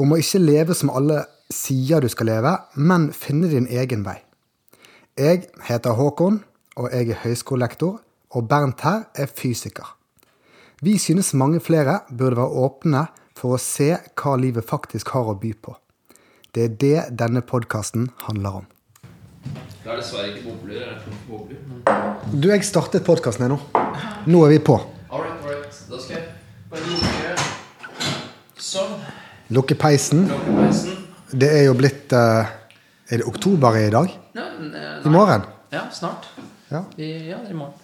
Om å ikke leve som alle sier du skal leve, men finne din egen vei. Jeg heter Håkon, og jeg er høyskolelektor, og Bernt her er fysiker. Vi synes mange flere burde være åpne for å se hva livet faktisk har å by på. Det er det denne podkasten handler om. Det er dessverre ikke bobler. Bobler. Du, jeg startet podkasten her nå. Er vi på. All right, all right. Da skal jeg bare. Lukke peisen. Det er jo blitt uh, Er det oktober i dag? Nei, nei. I morgen? Ja, snart. Ja. I, ja, i morgen.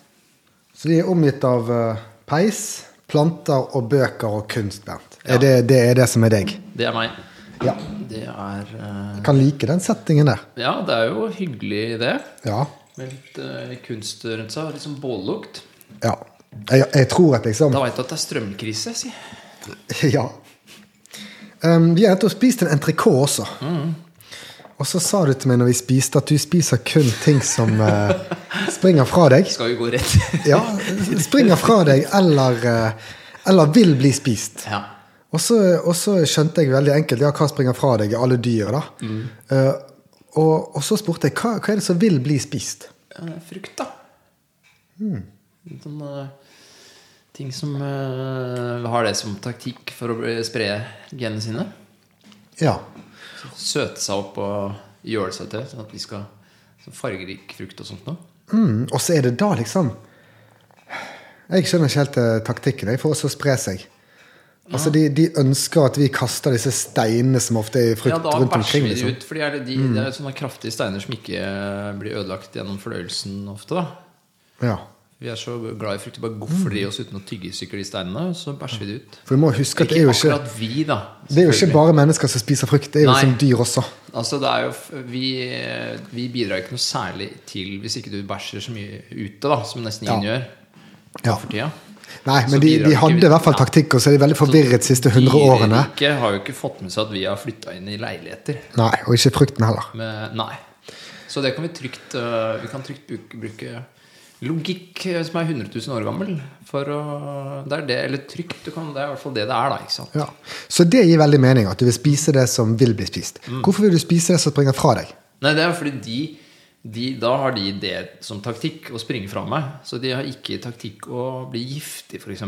Så vi er omgitt av uh, peis, planter og bøker og kunst, Bernt. Ja. Er det, det er det som er deg? Det er meg. Ja. Det er uh... Jeg kan like den settingen der. Ja, det er jo hyggelig, det. Ja. Med litt uh, kunst rundt seg. Litt sånn bållukt. ja. Jeg, jeg tror at liksom Da veit du at det er strømkrise, si. Ja. Um, vi har nettopp spist en entrecôte også. Mm. Og så sa du til meg når vi spiste, at du spiser kun ting som uh, springer fra deg. Skal vi gå rett Ja, Springer fra deg eller, uh, eller vil bli spist. Ja. Og så, skjønte jeg veldig enkelt ja, hva springer fra deg, alle dyr. da. Mm. Uh, og, og så spurte jeg hva, hva er det som vil bli spist. Frukt, da. Mm. Sånn, ting som uh, har det som taktikk for å spre genene sine. Ja. Søte seg opp og gjøre seg til. Sånn at vi skal så Fargerik frukt og sånt noe. Mm, og så er det da liksom Jeg skjønner ikke helt uh, taktikken jeg, for å spre seg. Altså de, de ønsker at vi kaster disse steinene som ofte er i frukt Ja, da rundt omkring. vi det Liksom. ut. For det er, de, det er sånne kraftige steiner som ikke eh, blir ødelagt gjennom fordøyelsen ofte. da Ja. Vi er så glad i frukt. Vi bare gofler i oss uten å tygge tyggestykker de steinene. Så bæsjer vi det ut. For vi må huske at det er jo ikke, vi, da. det er jo ikke bare mennesker som spiser frukt, det er jo Nei. som dyr også. Altså det er jo, vi, vi bidrar ikke noe særlig til hvis ikke du bæsjer så mye ute, da, som nesten ingen gjør Ja. for tida. Nei, men de, de hadde i hvert fall taktikk, og så er de veldig forvirret de siste 100 årene. De har jo ikke fått med seg at vi har flytta inn i leiligheter. Nei, Og ikke frukten heller. Men, nei. Så det kan vi trygt øh, Vi kan trygt bruke, bruke logikk øh, som er 100 000 år gammel. For å Det er det, eller trygt. Du kan, det er i hvert fall det det er, da. Ikke sant? Ja. Så det gir veldig mening, at du vil spise det som vil bli spist. Mm. Hvorfor vil du spise det som springer fra deg? Nei, det er fordi de, de Da har de det som taktikk å springe fra meg. Så de har ikke taktikk å bli giftig, f.eks.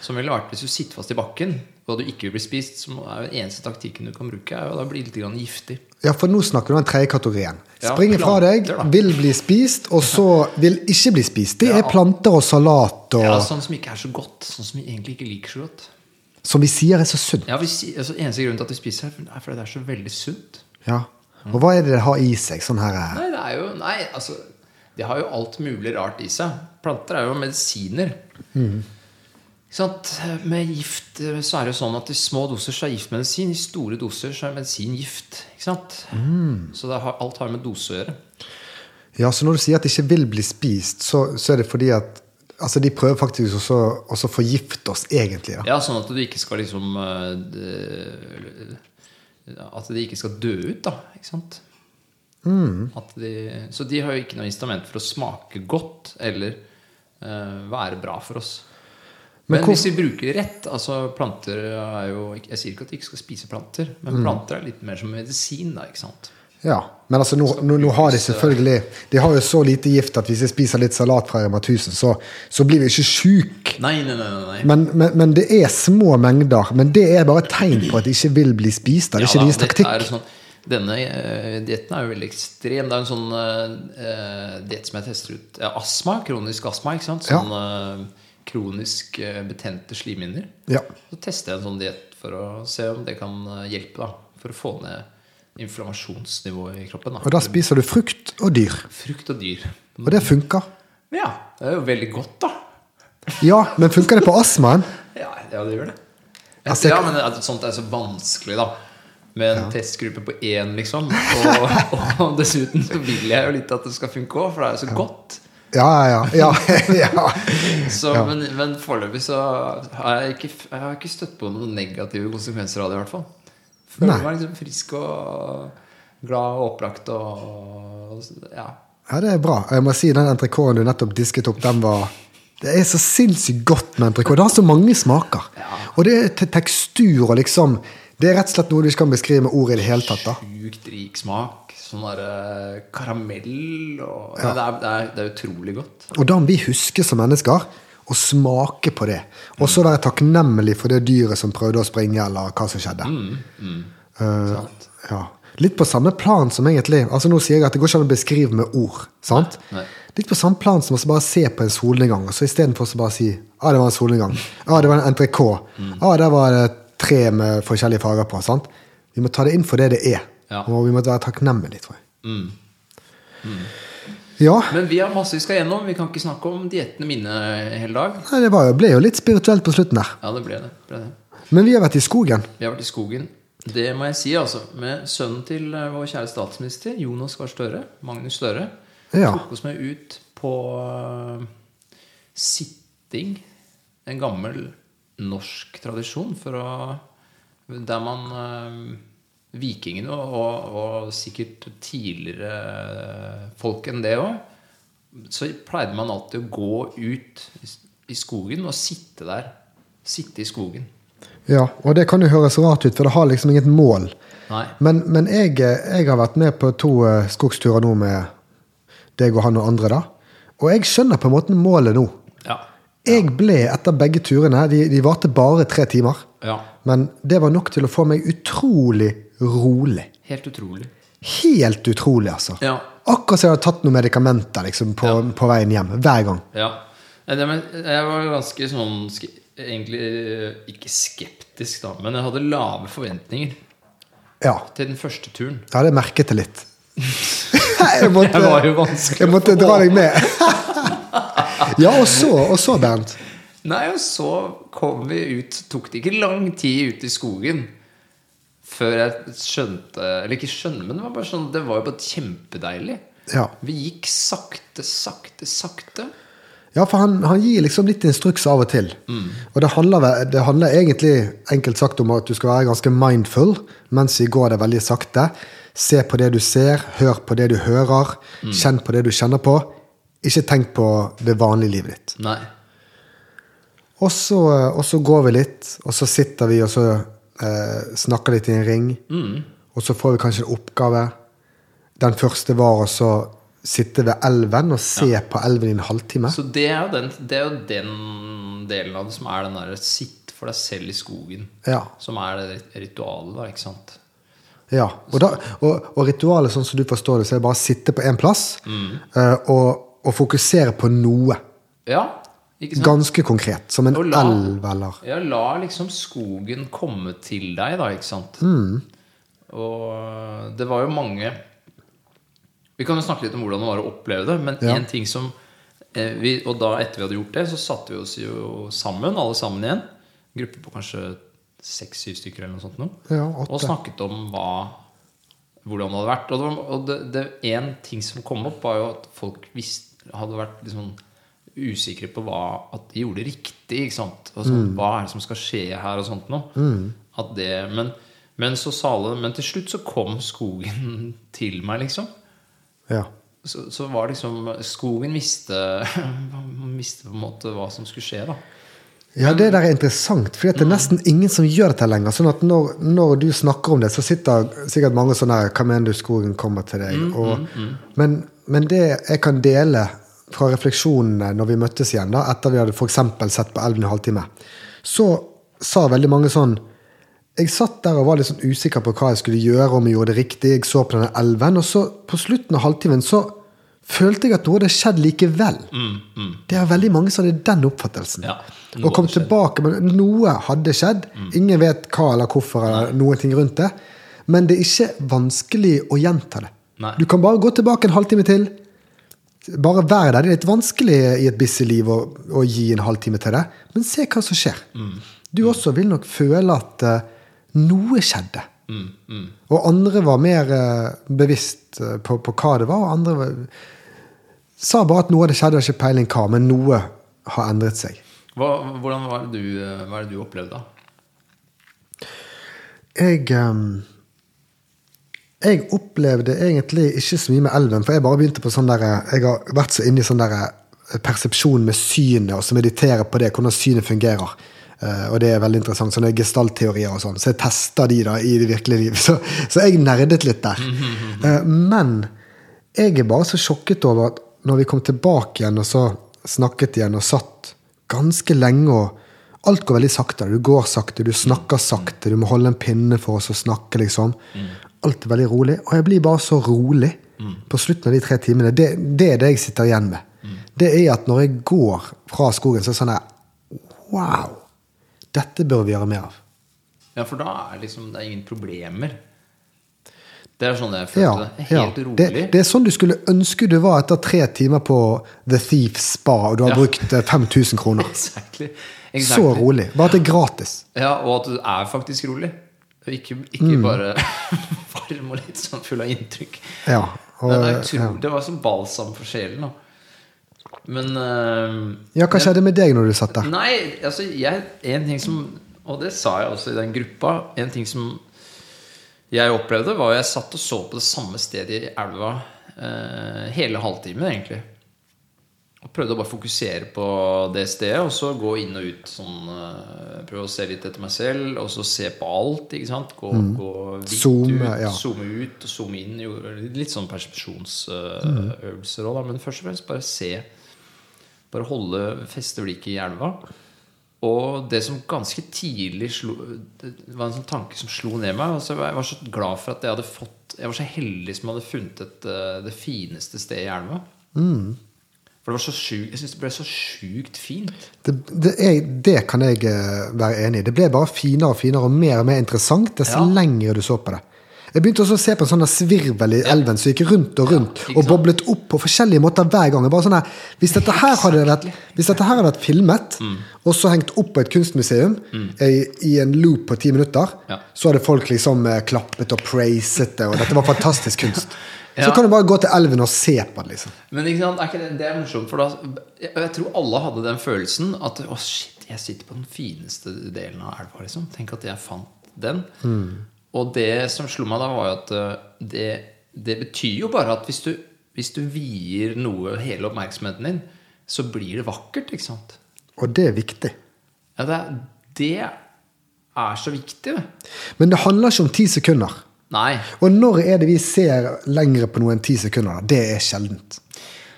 Som ville vært hvis du sitter fast i bakken og du ikke vil bli spist. Som er den eneste taktikken du kan bruke, er jo da bli litt grann giftig. Ja, for nå snakker du om den tredje kategorien. Ja, Springer fra deg, vil bli spist, og så vil ikke bli spist. Det Ja. er planter og salat og Ja, Sånn som ikke er så godt. Sånn som vi egentlig ikke liker så godt. Som vi sier er så sunt. Ja, vi, altså, Eneste grunn til at vi spiser, er fordi det er så veldig sunt. Ja. Og hva er det det har i seg? Sånn her eh, Nei, det er jo Nei, altså Det har jo alt mulig rart i seg. Planter er jo medisiner. Sant? Med gift så er det jo sånn at i små doser så er gift medisin. I store doser så er medisin gift. Ikke sant? Så det har, alt har med dose å gjøre. Ja, så når du sier at det ikke vil bli spist, så, så er det fordi at Altså, de prøver faktisk også å forgifte oss, egentlig. da. Ja, sånn at du ikke skal liksom eh, At de ikke skal dø ut, da. Ikke sant? At de, så de har jo ikke noe instrument for å smake godt eller uh, være bra for oss. Men Men, hvis vi bruker det rett altså Planter er jo Jeg sier ikke at vi ikke skal spise planter, men planter er litt mer som medisin. da, ikke sant? Ja, Men altså, nå, nå, nå har de selvfølgelig De har jo så lite gift at hvis jeg spiser litt salat fra Rema 1000, så, så blir vi ikke sjuke. Nei, nei, nei. nei. Men, men, men det er små mengder. Men det er bare tegn på at de ikke vil bli spist. Det er Ja, ikke deres taktikk. er sånn, denne uh, dietten er jo veldig ekstrem. Det er en sånn uh, diett som jeg tester ut. Ja, astma, kronisk astma. ikke sant? Ja. Sånn eh, kronisk eh, betente slimhinner. Ja. Så tester jeg en sånn diett for å se om det kan eh, hjelpe. da For å få ned inflammasjonsnivået i kroppen. Og da da spiser du frukt og dyr. Frukt og dyr. Og det funker. Ja, det er jo veldig godt, da. Ja, men funker det på astmaen? Ja, ja det gjør det. Altså, ja, men sånt er så vanskelig, da. med en testgruppe på én, liksom. Og, og dessuten så vil jeg jo litt at det skal funke òg, for det er jo så godt. Ja, ja, ja. ja. Så, Men, men foreløpig så har jeg ikke, jeg har ikke støtt på noen negative konsekvenser av det, i hvert fall. Føler meg liksom frisk og glad og opplagt og ja. ja, det er bra. Jeg må si den entrecôten du nettopp disket opp, den var Det er så sinnssykt godt med entrecôte. Det har så mange smaker. Og det er te- tekstur og liksom Det er rett og slett noe du ikke kan beskrive med ord i det hele tatt. da. Sjukt rik smak. Sånn derre karamell og det, er, det, er, det er utrolig godt. Og da må vi huske som mennesker å smake på det. Og så være takknemlig for det dyret som prøvde å springe, eller hva som skjedde. Mm, mm. Uh, ja. Litt på samme plan som egentlig altså Nå sier jeg at det går ikke an å beskrive med ord. sant? Nei. Litt på samme plan som å bare se på en solnedgang, og så istedenfor bare si ah, det var en solnedgang. Ah, det var en entrecôte. Ah, der var det tre med forskjellige farger på. sant? Vi må ta det inn for det det er. Ja. Og vi måtte være takknemlige, tror jeg. Mm. Ja. Men vi har masse vi skal gjennom. Vi kan ikke snakke om diettene mine hele dag. Nei, det var ble jo litt spirituelt på slutten der. Ja, det ble det. ble det. Men vi har vært i skogen. Vi har vært i skogen. Det må jeg si, altså. Med sønnen til eh, vår kjære statsminister, Jonas Gahr Støre, Magnus Støre, Ja. tok oss med ut på eh, sitting. En gammel norsk tradisjon for å Der man eh, Vikingene og, og, sikkert tidligere folk enn det òg, så pleide man alltid å gå ut i, i skogen og sitte der. Sitte i skogen. Ja, og det kan jo høres rart ut, for det har liksom inget mål. Nei. Men, men jeg, jeg har vært med på to eh, skogsturer nå med deg og han og andre, da. Og jeg skjønner på en måte målet nå. Ja. Jeg ble etter begge turene De, de varte bare tre timer. ja. Men det var nok til å få meg utrolig rolig. Helt utrolig. Helt utrolig, altså. Ja. Akkurat som jeg hadde tatt noen medikamenter liksom, på, på veien hjem. Hver gang. ja. Jeg var ganske sånn Egentlig eh, ikke skeptisk, da, men jeg hadde lave forventninger Ja, til den første turen. ja det merket jeg litt. jeg, måtte, Jeg var jo vanskelig jeg måtte dra deg med. ja, og så, og så Bernt. Nei, og så kom vi ut Tok det ikke lang tid ut i skogen før jeg skjønte Eller ikke skjønne, men det var bare sånn Det var jo bare kjempedeilig. Ja. Vi gikk sakte, sakte, sakte. Ja, for han, han gir liksom litt instruks av og til. Og det handler, det handler egentlig enkelt sagt om at du skal være ganske mindful mens vi går det veldig sakte. Se på det du ser, hør på det du hører, kjenn på det du kjenner på. Ikke tenk på det vanlige livet ditt. Nei. Og så, og så går vi litt, og så sitter vi og så eh, snakker litt i en ring. Og så får vi kanskje en oppgave. Den første var å sitte ved elven og se på elven i en halvtime. Så det er, den, det er jo den delen av det som er den derre sitt for deg selv i skogen. Ja. Som er det ritualet, da, ikke sant? Ja, og, da, og, og ritualet sånn som du forstår det, så er det bare å sitte på én plass eh, og, og fokusere på noe. Ja? Ganske konkret. Som en la- elv eller Ja, la liksom skogen komme til deg, da, ikke sant? Og det var jo mange Vi kan jo snakke litt om hvordan det var å oppleve det, men Ja. en ting som eh, vi, Og da, etter vi hadde gjort det, så satte vi oss jo sammen, alle sammen igjen. En gruppe på kanskje seks-syv stykker eller noe sånt. Nå, Ja, og snakket om hva hvordan det hadde vært. Og, det, og det, det, en ting som kom opp, var jo at folk visste, hadde vært liksom usikre på hva At de gjorde riktig. ikke sant? Altså, mm. Hva er det som skal skje her, og sånt noe. At det, men, men så sale, Men til slutt så kom skogen til meg, liksom. Ja. Så, så var liksom Skogen visste Visste på en måte hva som skulle skje, da. ja, det der er interessant, for det er nesten ingen som gjør dette lenger. sånn at når, når du snakker om det, så sitter sikkert mange sånn her Hva mener du skogen kommer til deg? Og, men, men det jeg kan dele fra refleksjonene når vi møttes igjen, da, etter vi hadde eksempel sett på elven i halvtime, så sa veldig mange sånn jeg satt der og var litt sånn usikker på hva jeg skulle gjøre, om jeg gjorde det riktig. Jeg så på denne elven, og så på slutten av halvtimen så følte jeg at noe hadde skjedd likevel. Det er veldig mange som hadde den oppfattelsen. Ja, og kom tilbake, men noe hadde skjedd. Ingen vet hva eller hvorfor eller noen ting rundt det. Men det er ikke vanskelig å gjenta det. Nei. Du kan bare gå tilbake en halvtime til. Bare være der. Det er litt vanskelig i et busy liv å, å gi en halvtime til det, men se hva som skjer. Mm. Du også vil nok føle at uh, noe skjedde. Og andre var mer uh, bevisst eh, på, på hva det var, og andre var, sa bare at noe av det skjedde, ikke peiling hva, men noe har endret seg. Hva, hvordan var det du, hva er det du opplevde, da? Jeg ehm, Jeg opplevde egentlig ikke så mye med elven, for jeg bare begynte på sånn der Jeg har vært så inne i sånn der eh, persepsjon med synet, og så meditere på det, hvordan synet fungerer. Uh, og det er veldig interessant. Sånne gestaltteorier og sånn. Så jeg testa de da i det virkelige liv. Så, så jeg nerdet litt der. Uh, men jeg er bare så sjokket over at når vi kom tilbake igjen og så snakket igjen og satt ganske lenge og Alt går veldig sakte. Du går sakte, du snakker sakte, du må holde en pinne for oss å snakke, liksom. Alt er veldig rolig. Og jeg blir bare så rolig på slutten av de tre timene. Det, det er det jeg sitter igjen med. Det er at når jeg går fra skogen, så er det sånn her Wow! Dette bør vi gjøre mer av. Ja, for da er liksom, det er ingen problemer. Det er sånn jeg Ja, det. Helt ja. Rolig. Det, det er sånn du skulle ønske du var etter tre timer på The Thief Spa, og du har Ja. brukt eh, 5000 kroner. Exactly. Så rolig. Bare at det er gratis. Ja, og at du er faktisk rolig. Ikke, ikke Mm. bare varm og litt sånn full av inntrykk. Ja. Og, er det var som balsam for sjelen. Da. Men uh, ja, hva skjedde med deg når du satt der? Nei, altså jeg, en ting som Og det sa jeg også i den gruppa. En ting som jeg opplevde, var at jeg satt og så på det samme stedet i elva uh, hele halvtimen, egentlig. Og prøvde å bare fokusere på det stedet, og så gå inn og ut sånn eh, Prøve å se litt etter meg selv, og så se på alt, ikke sant. Gå, gå vidt zoom, ut, ja. zoome ut og zoome inn. Litt sånn persepsjonsøvelser òg. Men først og fremst bare se bare holde feste blikket i elva. Og det som ganske tidlig slo var en sånn tanke som slo ned meg. Altså jeg var så glad for at jeg hadde fått Jeg var så heldig som hadde funnet et, eh, det fineste stedet i elva. For det var så sjukt Jeg syns det ble så sjukt fint. Det, det, er, det kan jeg eh, være enig i. Det ble bare finere og finere og mer og mer interessant dess Ja. lengre du så på det. Jeg begynte også å se på en sånn svirvel i elven som gikk rundt og rundt ja, og boblet opp på forskjellige måter hver gang. Bare sånn her, hvis, dette her hadde vært, hvis dette her hadde vært filmet Mm. og så hengt opp på et kunstmuseum i, i en loop på ti minutter, Ja. så hadde folk liksom eh, klappet og praiset det, og dette var fantastisk kunst. Så kan du bare gå til elven og se på det, liksom. Men sant, er det, det er morsomt, for da jeg, jeg tror alle hadde den følelsen at Å, shit, jeg sitter på den fineste delen av elva, liksom. Tenk at jeg fant den. Og det som slo meg da, var jo at eh, det, det betyr jo bare at hvis du, hvis du vier noe hele oppmerksomheten din, så blir det vakkert, ikke sant? Og det er viktig. Ja, det, det er så viktig, det. Men det handler ikke om ti sekunder. Nei. Og når er det vi ser lengre på noe enn ti sekunder? Det er sjeldent.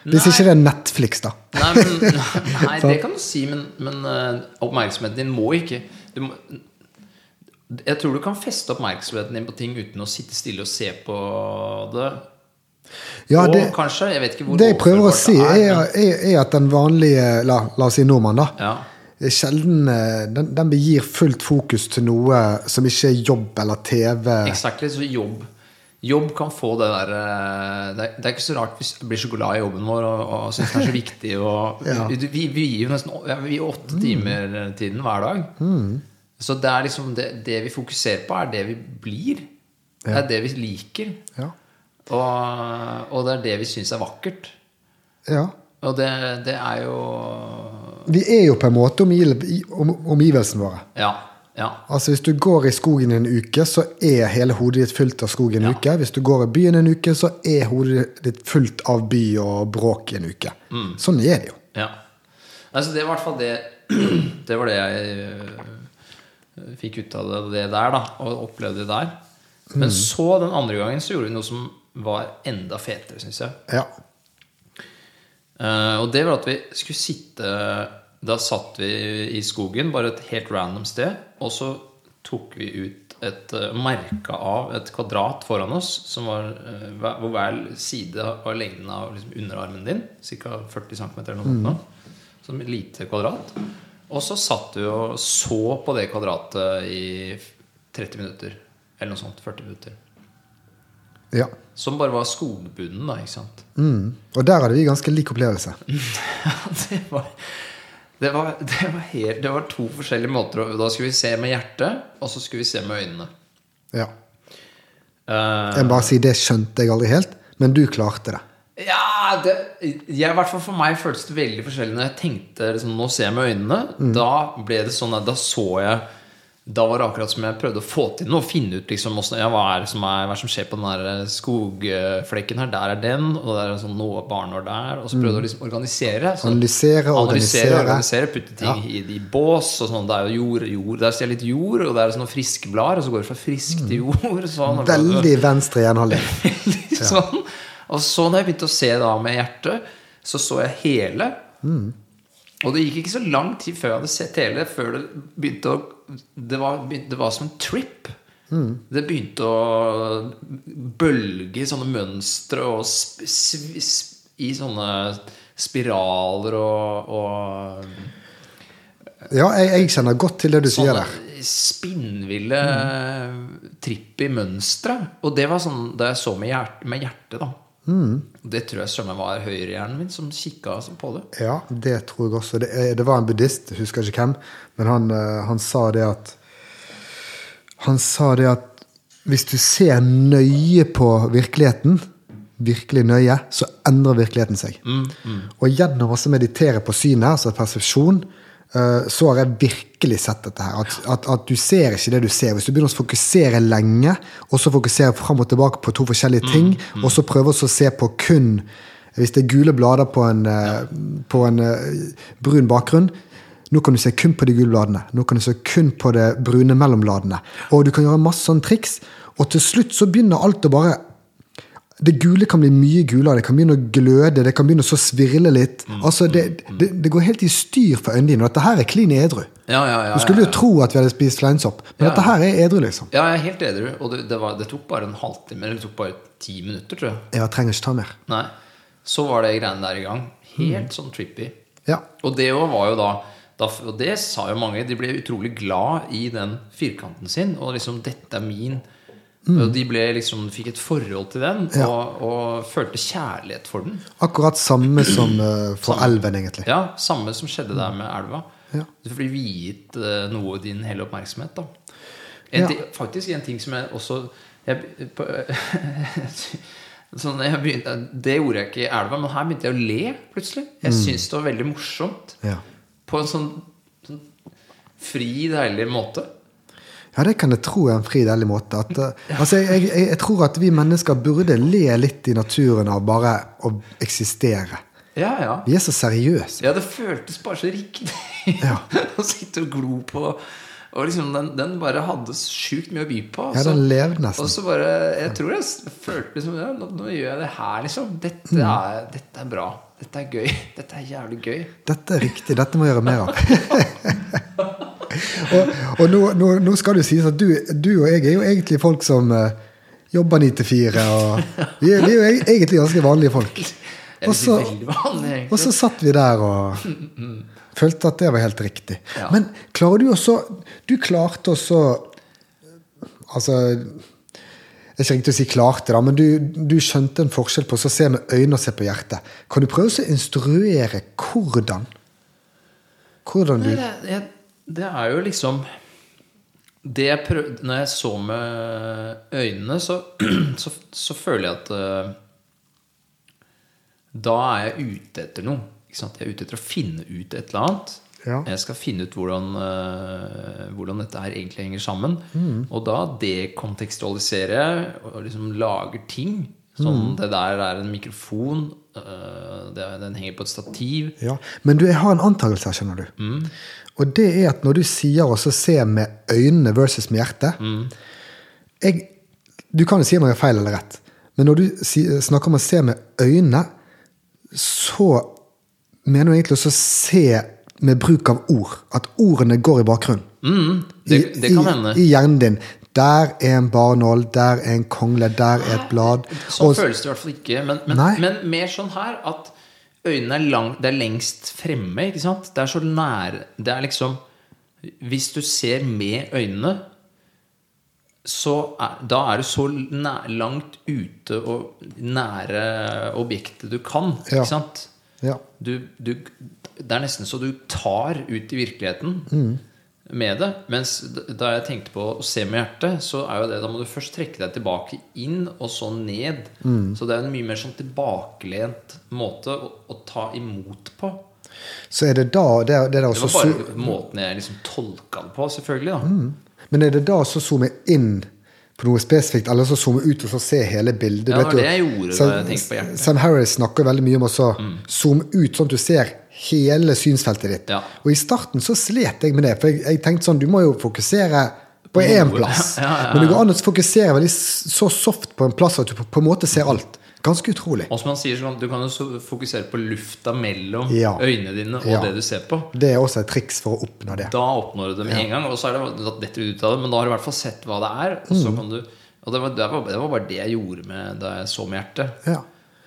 Hvis Nei. ikke det er Netflix, da. Nei, men, nei, det kan du si, men, men eh, oppmerksomheten din må ikke du må, Jeg tror du kan feste oppmerksomheten din på ting uten å sitte stille og se på det. Ja, og det, kanskje, jeg vet ikke hvor det jeg prøver å si, er, er, er at den vanlige la, la oss si nordmann, da, Ja. Sjelden eh, den, den begir fullt fokus til noe som ikke er jobb eller TV. Exactly, så jobb Jobb kan få det der eh, Det er, det er ikke så rart vi blir så glad i jobben vår og, og syns det er så viktig. Og, Ja. vi, vi, vi gir jo nesten vi gir åtte timer tiden hver dag. Så det er liksom det, det vi fokuserer på, er det vi blir. Det er det vi liker. Ja. Og, og det er det vi syns er vakkert. ja. Og det, det er jo Vi er jo på en måte omgivelsene våre. Ja. ja. Altså Hvis du går i skogen en uke, så er hele hodet ditt fullt av skog en Ja. uke. Hvis du går i byen en uke, så er hodet ditt fullt av by og bråk en uke. Mm. Sånn er det jo. Ja. Altså, det var i hvert fall det Det var det jeg øh, fikk ut av det, der, da. Og opplevde det der. Men så, den andre gangen, så gjorde vi noe som var enda fetere, syns jeg. Ja. Eh, og det var at vi skulle sitte Da satt vi i skogen, bare et helt random sted. Og så tok vi ut et uh, merke av et kvadrat foran oss, som var, uh, hvor hver side var lengden av liksom, underarmen din. Ca. 40 cm eller noe sånt. nå. Som et lite kvadrat. Og så satt du og så på det kvadratet i 30 minutter. Eller noe sånt. 40 minutter. Ja. Som bare var skogbunnen, da. ikke sant? Mm. Og der hadde vi ganske lik opplevelse. Det var det var, det, var helt, det var to forskjellige måter. Da skulle vi se med hjertet, og så skulle vi se med øynene. Ja. Uh, Jeg bare sier det skjønte jeg aldri helt, men du klarte det. Ja, det, jeg, i hvert fall For meg føltes det veldig forskjellig når jeg tenkte liksom, Nå ser jeg med øynene. Mm. Da ble det sånn at da så jeg Da var det akkurat som jeg prøvde å få til noe. Finne ut liksom, ja, hva, er som er, hva som skjer på den der skogflekken her. Der er den, og der er sånn noe barnår der. Og så prøvde jeg å liksom organisere. Så, Mm. Analysere, organisere. organisere Putte ting i, i bås. Og sånn, det er jo jord, jord Der ser jeg litt jord, og det er sånne friske blader. Og så går det fra frisk til jord. Sånn, Mm. Veldig venstre gjenholdning. Sånn. Og så når jeg begynte å se da med hjertet, så så jeg hele. Og det gikk ikke så lang tid før jeg hadde sett hele, før det begynte å Det var, det var som en trip. Det begynte å bølge i sånne mønstre og sp sp, sp i sånne spiraler og, og Ja, jeg, jeg kjenner godt til det du sier der. Spinnville mm. tripp i mønstre. Og det var sånn da jeg så med, hjert, med hjertet, da. Det tror jeg søren meg var høyrehjernen min som kikka på det. Ja, det tror jeg også. Det, det var en buddhist, jeg husker ikke hvem, men han, eh, han sa det at Han sa det at hvis du ser nøye på virkeligheten, virkelig nøye, så endrer virkeligheten seg. Og gjennom å meditere på synet, altså persepsjon, så har jeg virkelig sett dette her. At, at, at du ser ikke det du ser. Hvis du begynner å fokusere lenge, og så fokusere fram og tilbake på to forskjellige ting, og så prøve å se på kun Hvis det er gule blader på en, ja. på en eh, brun bakgrunn, nå kan du se kun på de gule bladene. Nå kan du se kun på det brune mellombladene. Og du kan gjøre masse sånne triks, og til slutt så begynner alt å bare det gule kan bli mye gulere, det kan begynne å gløde, det kan begynne å svirle litt. Altså, det, det, det går helt i styr for øynene dine. Og dette her er klin edru. Ja, ja, ja, Du skulle ja, jo tro at vi hadde spist fleinsopp, men Ja. dette her er edru, liksom. Ja, jeg er helt edru. Og det, det, var, det tok bare en halvtime, eller det tok bare ti minutter, tror jeg. Jeg trenger ikke ta mer. Nei. Så var det greiene der i gang. Helt sånn trippy. Ja. Og det var jo da Og det sa jo mange. De ble utrolig glad i den firkanten sin. Og liksom 'Dette er min'. Og de liksom fikk et forhold til den Ja. og, og følte kjærlighet for den. Akkurat samme som uh, for elven, egentlig. Ja, Samme som skjedde der med elva. Ja. Du blir viet uh, noe din hele oppmerksomhet. da en Ja. ting, Faktisk en ting som jeg også jeg, på, sånn, jeg begynte, Det gjorde jeg ikke i elva, men her begynte jeg å le plutselig. Jeg syntes det var veldig morsomt. Ja. På en sånn, sånn fri, deilig måte. Ja, det kan jeg tro er en fri, deilig måte. At, eh, altså, jeg, jeg, jeg tror at vi mennesker burde le litt i naturen av bare å eksistere. Ja, ja. Vi er så seriøse. Ja, det føltes bare så riktig Ja. å sitte og glo på. Og liksom den, den bare hadde sjukt mye å by på. Ja, så- den levde nesten. Og så bare Jeg tror jeg følte liksom ja, nå, nå gjør jeg det her, liksom. Dette Mm. er, dette er bra. Dette er gøy. Dette er jævlig gøy. Dette er riktig. Dette må jeg gjøre mer av. og og nå, nå, nå skal det sies at du, du og jeg er jo egentlig folk som uh, jobber ni til fire. Vi, er, jo e- egentlig ganske vanlige folk. Og så, og så satt vi der og følte at det var helt riktig. Ja. Men klarer du også Du klarte også Altså det er ikke riktig å si klarte, da, men du, du skjønte en forskjell på å se med øynene og se på hjertet. Kan du prøve å instruere hvordan? Hvordan du Nei, det, jeg, det er jo liksom det jeg prøvde, Når jeg så med øynene, så, så, så føler jeg at uh, Da er jeg ute etter noe. Ikke sant? Jeg er ute etter å finne ut et eller annet. Ja. Jeg skal finne ut hvordan, uh, hvordan dette her egentlig henger sammen. Mm. Og da dekontekstualiserer jeg og liksom lager ting. Mm. Sånn, Det der er en mikrofon. Uh, det, den henger på et stativ. Ja, Men du, jeg har en antakelse her, skjønner du. Og det er at når du sier også se med øynene versus med hjertet jeg, Du kan jo si om jeg har feil eller rett, men når du snakker om å se med øynene, så mener du egentlig også se med bruk av ord. At ordene går i bakgrunnen. Mm, det, det kan hende. I, I hjernen din. Der er en barnål, der er en kongle, der er et blad. Sånn Og- føles det i hvert fall ikke. Men, men, men mer sånn her at øynene er, lang, det er lengst fremme. Ikke sant? Det er så nære Det er liksom Hvis du ser med øynene, så er, da er du så nær, langt ute og nære objektet du kan. Ikke sant? ja. Du, du, det er nesten så du tar ut i virkeligheten. Mm. Med det. Mens da jeg tenkte på å se med hjertet, så er jo det Da må du først trekke deg tilbake inn, og så ned. Så det er en mye mer sånn tilbakelent måte å, å ta imot på. Så er det da Det, er- det er Det var bare måten jeg liksom tolka det på, selvfølgelig. da Men er det da så zoome inn på noe spesifikt, eller så zoome ut og så se hele bildet? Ja, det var det jeg gjorde Sam- jeg på hjertet. Mm. Sam Harris snakker veldig mye om å mm. zoome ut, sånn at du ser hele synsfeltet ditt. Ja. Og i starten så slet jeg med det, for jeg, jeg tenkte sånn, du må jo fokusere på én plass. Ja, ja, ja. Men det går an å fokusere veldig så soft på en plass at du på, på en måte ser alt. Ganske utrolig. Og som han sier sånn, Du kan jo fokusere på lufta mellom Ja. øynene dine og Ja. det du ser på. Det er også et triks for å oppnå det. Da oppnår du det med en gang. Og så er det da detter du ut av det, men da har du i hvert fall sett hva det er. Og Mm. så kan du Og det var, det, var, det var bare det jeg gjorde med da jeg så med hjertet. Ja.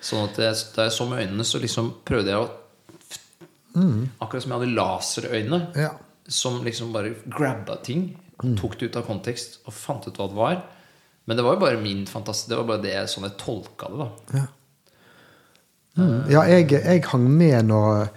Sånn at jeg, da jeg så med øynene, så liksom prøvde jeg å Akkurat som jeg hadde laserøyne Mm. Ja. som liksom bare grabba ting. Mm. Tok det ut av kontekst og fant ut hva det var. Men det var jo bare min fantasi. Det var bare det, sånn jeg tolka det. da Mm. Ja, jeg, jeg hang med når,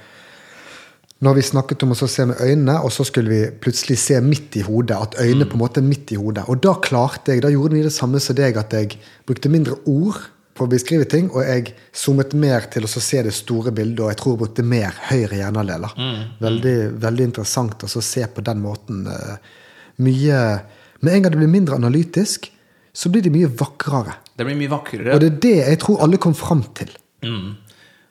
når vi snakket om å se med øynene, og så skulle vi plutselig se midt i hodet. At øynene på en måte er midt i hodet. Og da klarte jeg, da gjorde vi det samme som deg, at jeg brukte mindre ord på å beskrive ting, og jeg zoomet mer til å se det store bildet, og jeg tror jeg brukte mer høyre hjernedeler. Veldig, veldig interessant å se på den måten. eh, Mye Med en gang det blir mindre analytisk, så blir det mye vakrere. Det blir mye vakrere. Og det er det jeg tror alle kom fram til.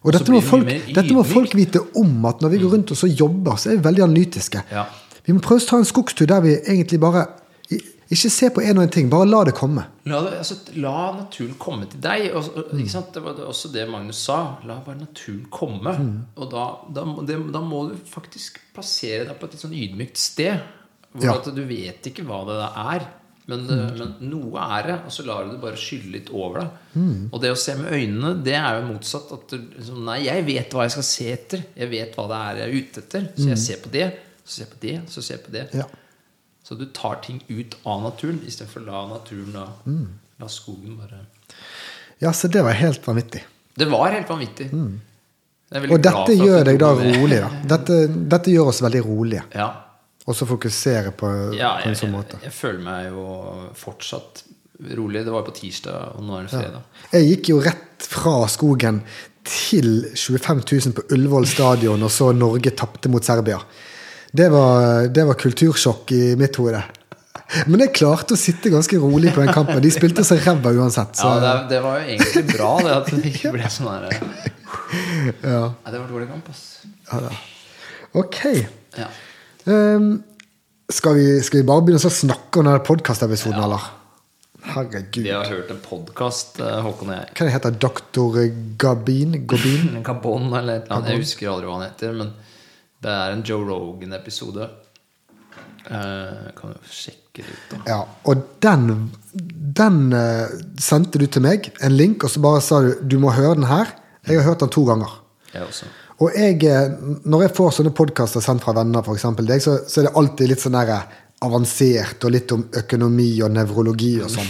Og dette må, folk, dette må folk vite om, at når vi går rundt og så jobber, så er vi veldig analytiske. Ja. Vi må prøve å ta en skogstur der vi egentlig bare Ikke se på en og en ting, bare la det komme. La, det, altså, la naturen komme til deg. Og, sant? Det var også det Magnus sa. La bare naturen komme. Og da, da, det, da må du faktisk plassere deg på et litt sånn ydmykt sted. Hvor Ja. at du vet ikke hva det er. Men, mm. men noe er det, og så lar du det bare skylle litt over deg. Og det å se med øynene, det er jo motsatt. At du, liksom, nei, jeg vet hva jeg skal se etter. Jeg vet hva det er jeg er ute etter. Så jeg ser på det, så ser jeg på det, så ser jeg på det. Ja. Så du tar ting ut av naturen istedenfor å la naturen la, la skogen bare ja, så det var helt vanvittig. Det var helt vanvittig. Mm. Og dette gjør deg da rolig, da. Dette, dette gjør oss veldig rolige. Ja. Og så fokusere på, ja på en sånn sånn jeg, måte. jeg føler meg jo fortsatt rolig. Det var på tirsdag, og nå er det fredag. Jeg gikk jo rett fra skogen til 25 000 på Ullevål stadion, og så Norge tapte mot Serbia. Det var, det var kultursjokk i mitt hode. Men jeg klarte å sitte ganske rolig på den kampen. De spilte så ræva uansett. Så, Ja, det, det var jo egentlig bra, det at det ikke ble sånn her ja. ja. det var dårlig kamp, ass. Ok. Ja. Um, skal, vi, skal vi bare begynne å snakke om denne podkastepisoden, eller? Herregud. Vi har hørt en podkast, Håkon og jeg. Hva det heter Doktor Gabin? Gabin? Gabon eller et eller annet. Jeg husker aldri hva han heter. Men det er en Joe Rogan-episode. Uh, kan jo sjekke det ut, da. Ja, og den, den uh, sendte du til meg, en link, og så bare sa du du må høre den her. Jeg har hørt den to ganger. Jeg også. Og jeg, eh, når jeg får sånne podkaster sendt fra venner, f.eks. deg, så, så er det alltid litt sånn avansert og litt om økonomi og nevrologi og sånn.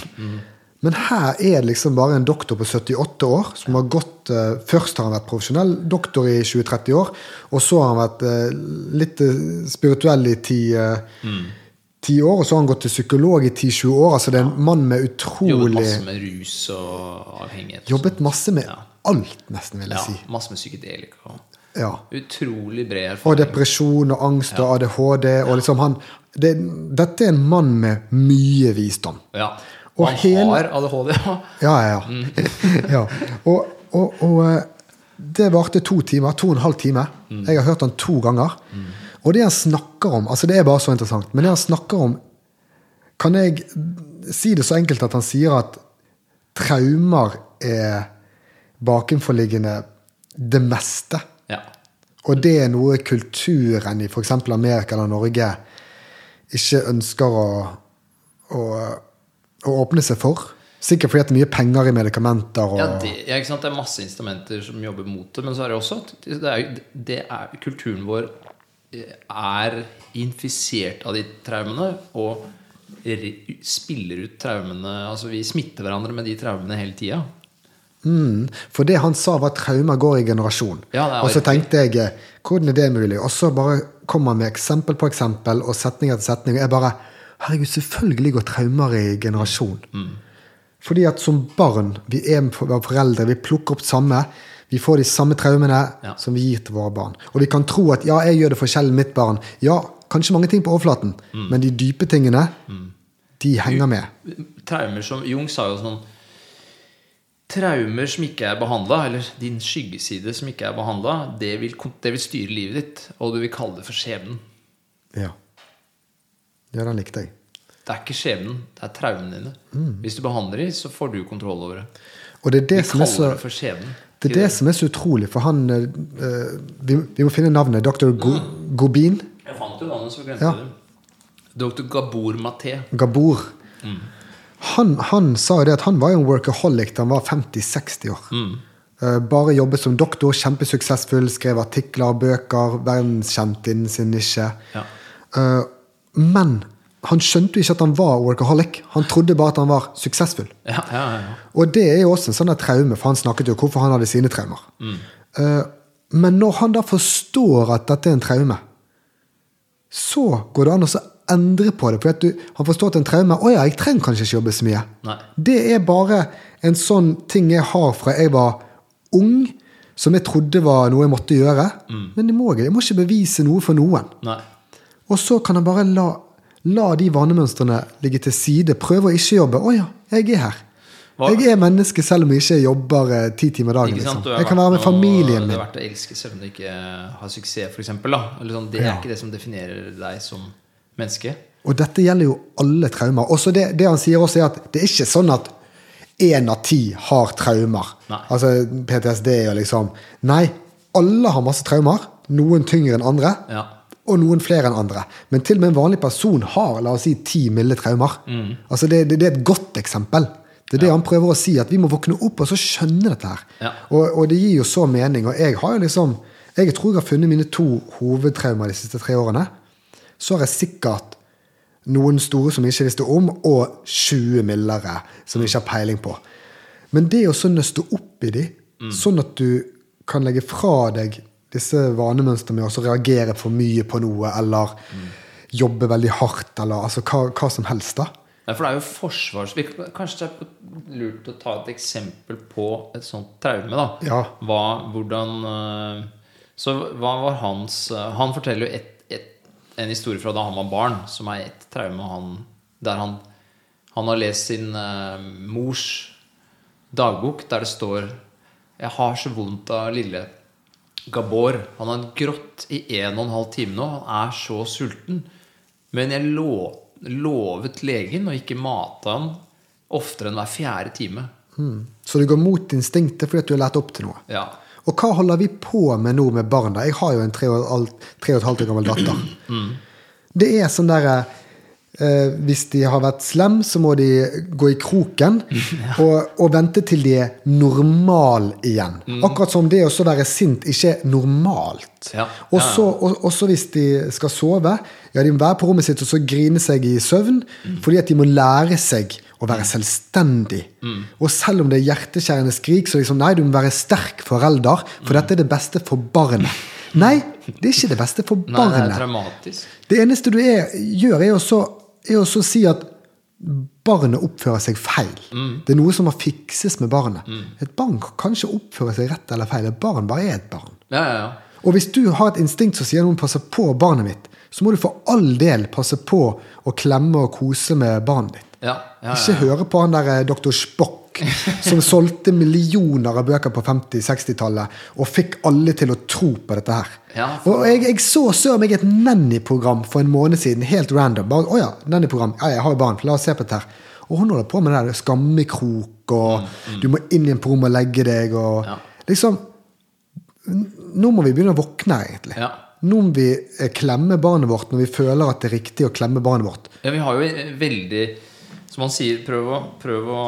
Men her er det liksom bare en doktor på 78 år som har gått eh, Først har han vært profesjonell doktor i 20-30 år, og så har han vært eh, litt eh, spirituell i 10 mm. 10 år, og så har han gått til psykolog i 10-20 år. Altså det er en mann med utrolig Jobbet masse med rus og avhengighet. Jobbet masse med Ja. alt, nesten, vil jeg Ja, si. masse med psykedelika. Ja. Utrolig bred erfaring. Og depresjon og angst og ADHD. Og liksom han, det, dette er en mann med mye visdom. Ja. Og han hel... har ADHD, ja. Ja, ja, ja. ja. Og, og, og eh, det varte to timer. To og en halv time. Jeg har hørt han to ganger. Og det han snakker om altså Det er bare så interessant. Men det han snakker om Kan jeg si det så enkelt at han sier at traumer er bakenforliggende det meste? ja. Og det er noe kulturen i f.eks. Amerika eller Norge ikke ønsker å, å, å åpne seg for. Sikkert fordi det er mye penger i medikamenter. Og, Ja, det, ja, ikke sant? det er masse instrumenter som jobber mot det. Men så er det også det er, det er, kulturen vår eh, er infisert av de traumene. Og spiller ut traumene Altså vi smitter hverandre med de traumene hele tida. mm, for det han sa, var at traumer går i generasjon. Ja, og så tenkte jeg eh, hvordan er det mulig? Og så bare kommer han med eksempel på eksempel og setning etter setning. Og jeg bare Herregud, selvfølgelig går traumer i generasjon. Fordi at som barn, vi er foreldre, vi plukker opp samme. Vi får de samme traumene Ja. som vi gir til våre barn. Og vi kan tro at ja, jeg gjør det forskjellig med mitt barn. Ja, kanskje mange ting på overflaten, men de dype tingene, de henger med. Traumer som Jung sa jo sånn Traumer som ikke er behandla, eller din skyggeside som ikke er behandla, det, det vil styre livet ditt. Og du vil kalle det for skjebnen. Ja. Ja, den likte jeg. Det er ikke skjebnen, det er traumene dine. Hvis du behandler dem, så får du kontroll over det. Og det er det som er så det skjebnen. Det er det som er så utrolig, for han uh, vi, vi må finne navnet. Dr. Go, Gobin Jeg fant jo navnet, så glemte Ja. det. Dr. Gabor Maté. Gabor. Han, han sa jo det at han var jo en workaholic da han var 50-60 år. Eh, bare jobbet som doktor, kjempesuksessfull, skrev artikler, bøker, verdenskjent innen sin nisje. Ja. Men han skjønte jo ikke at han var workaholic. Han trodde bare at han var suksessfull. Ja, ja, ja. Og det er jo også en sånn traume, for han snakket jo hvorfor han hadde sine traumer. Mm. men når han da forstår at dette er en traume, så går det an å endre på det. For du, han forstår at det er en traume Å ja, jeg trenger kanskje ikke jobbe så mye. Nei. Det er bare en sånn ting jeg har fra jeg var ung, som jeg trodde var noe jeg måtte gjøre. Men det må jeg, jeg må ikke bevise noe for noen. Nei. Og så kan han bare la, la de vanemønstrene ligge til side. Prøve å ikke jobbe. Å ja, jeg er her. Hva- Jeg er menneske selv om jeg ikke jobber eh, ti timer dagen. Liksom. Jeg kan være med noe- familien Du Det har vært å elske selv om du ikke har suksess, for Eller sånn, det er Ja. ikke det som definerer deg som menneske. Og dette gjelder jo alle traumer. Også det, det han sier også, er at det er ikke sånn at én av ti har traumer. Nei. Altså PTSD og liksom Nei, alle har masse traumer. Noen tyngre enn andre. Ja. Og noen flere enn andre. Men til og med en vanlig person har la oss si, ti milde traumer. Mm. Altså det, det, det er et godt eksempel. Det er det han prøver å si, at vi må våkne opp og så skjønne dette her. Ja. Og, og det gir jo så mening. Og jeg har jo liksom Jeg tror jeg har funnet mine to hovedtraumer de siste tre årene. Så har jeg sikkert noen store som jeg ikke visste om, og 20 mildere som jeg ikke har peiling på. Men det å så nøste opp i de, sånn at du kan legge fra deg disse vanemønstrene med å reagere for mye på noe, eller jobbe veldig hardt, eller altså hva, hva som helst, da. Ja, for det er jo forsvars... Kanskje det er lurt å ta et eksempel på et sånt traume, da. Ja. Hva, hvordan eh, Så hva var hans eh, Han forteller jo et, et, en historie fra da han var barn, som er et traume han, der han, han har lest sin uh, mors dagbok, der det står 'Jeg har så vondt av lille Gabor'. Han har grått i en og en halv time nå. Han er så sulten. Men jeg lovet legen å ikke mate han oftere enn hver fjerde time. Så du går mot instinktet fordi du har lært opp til noe. Ja. Og hva holder vi på med nå med barn? da? Jeg har jo en tre og et halvt- år gammel datter. Det er sånn derre eh, Hvis de har vært slem, så må de gå i kroken og, og vente til de er normal igjen. Akkurat som det å være sint ikke er normalt. Ja. Og Ja, ja. og, også hvis de skal sove, ja, de må være på rommet sitt og så grine seg i søvn, fordi at de må lære seg å være selvstendig. Og selv om det er hjerteskjærende skrik, så liksom, nei, du må være sterk forelder, for dette er det beste for barnet. Nei, det er ikke det beste for Nei, det er barnet. Det eneste du er, gjør, er å så, er å si at barnet oppfører seg feil. Det er noe som må fikses med barnet. Et barn kan ikke oppføre seg rett eller feil. Et barn bare er et barn. Ja, ja, ja. Og hvis du har et instinkt som sier noen passer på barnet mitt, så må du for all del passe på å klemme og kose med barnet ditt. Ikke høre på han der doktor Dr. Som solgte millioner av bøker på 50-60-tallet og fikk alle til å tro på dette her. Ja, for- Og jeg, jeg så søren meg et Nanny-program for en måned siden, helt random. Bare, å ja, Nanny-program. Ja, jeg har jo barn, la oss se på dette her. Og hun holder på med det der skammekrok, og du må inn igjen på rommet og legge deg, og Mm, Ja. liksom Nå må vi begynne å våkne, egentlig. Ja. Nå må vi eh, klemme barnet vårt når vi føler at det er riktig å klemme barnet vårt. Ja, vi har jo veldig Som man sier, prøv å, prøv å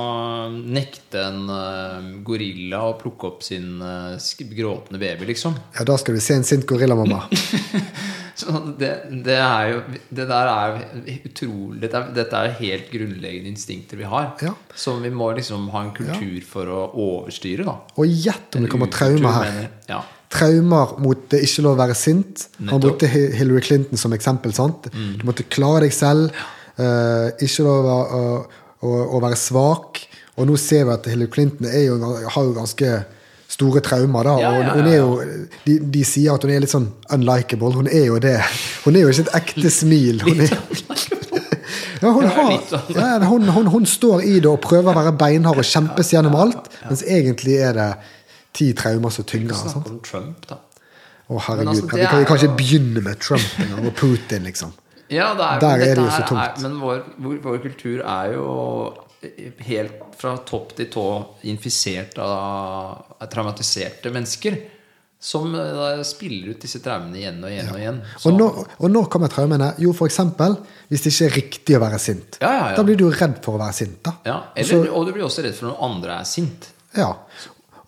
nekte en uh, gorilla å plukke opp sin uh, gråtende baby, liksom. Ja, da skal du se en sint gorillamamma. Så det, det er jo Det der er utrolig Dette er, dette er helt grunnleggende instinkter vi har. Ja. Som vi må liksom ha en kultur for å overstyre, da. Og gjett om det kommer traumer her. Ja. traumer mot det ikke lov å være sint. Han brukte Hillary Clinton som eksempel. sant? Du måtte klare deg selv. eh, ikke lov å, å, å, å være svak. Og nå ser vi at Hillary Clinton er jo, har jo ganske store traumer. da, Ja, og ja, hun er ja, jo, de, de sier at hun er litt sånn unlikable. Hun er jo det. Hun er jo ikke et ekte smil. Hun er, ja, hun, har, sånn. ja, hun, hun, hun står i det og prøver å være beinhard og kjempes gjennom alt, mens egentlig er det ti traumer som tynger. sant? Om Trump, da. Å, herregud. altså, vi, kan, vi kan ikke begynne med Trump og Putin, liksom. Ja, det er, Der er det jo så tungt. Men vår, vår, vår kultur er jo helt fra topp til tå infisert av traumatiserte mennesker. Som eh, spiller ut disse traumene igjen og igjen og igjen. Så- Og når, og når kommer traumene? Jo, eksempel hvis det ikke er riktig å være sint. Ja, ja, ja. Da blir du redd for å være sint. da. ja, eller, også, og du blir også redd for når andre er sint. Ja.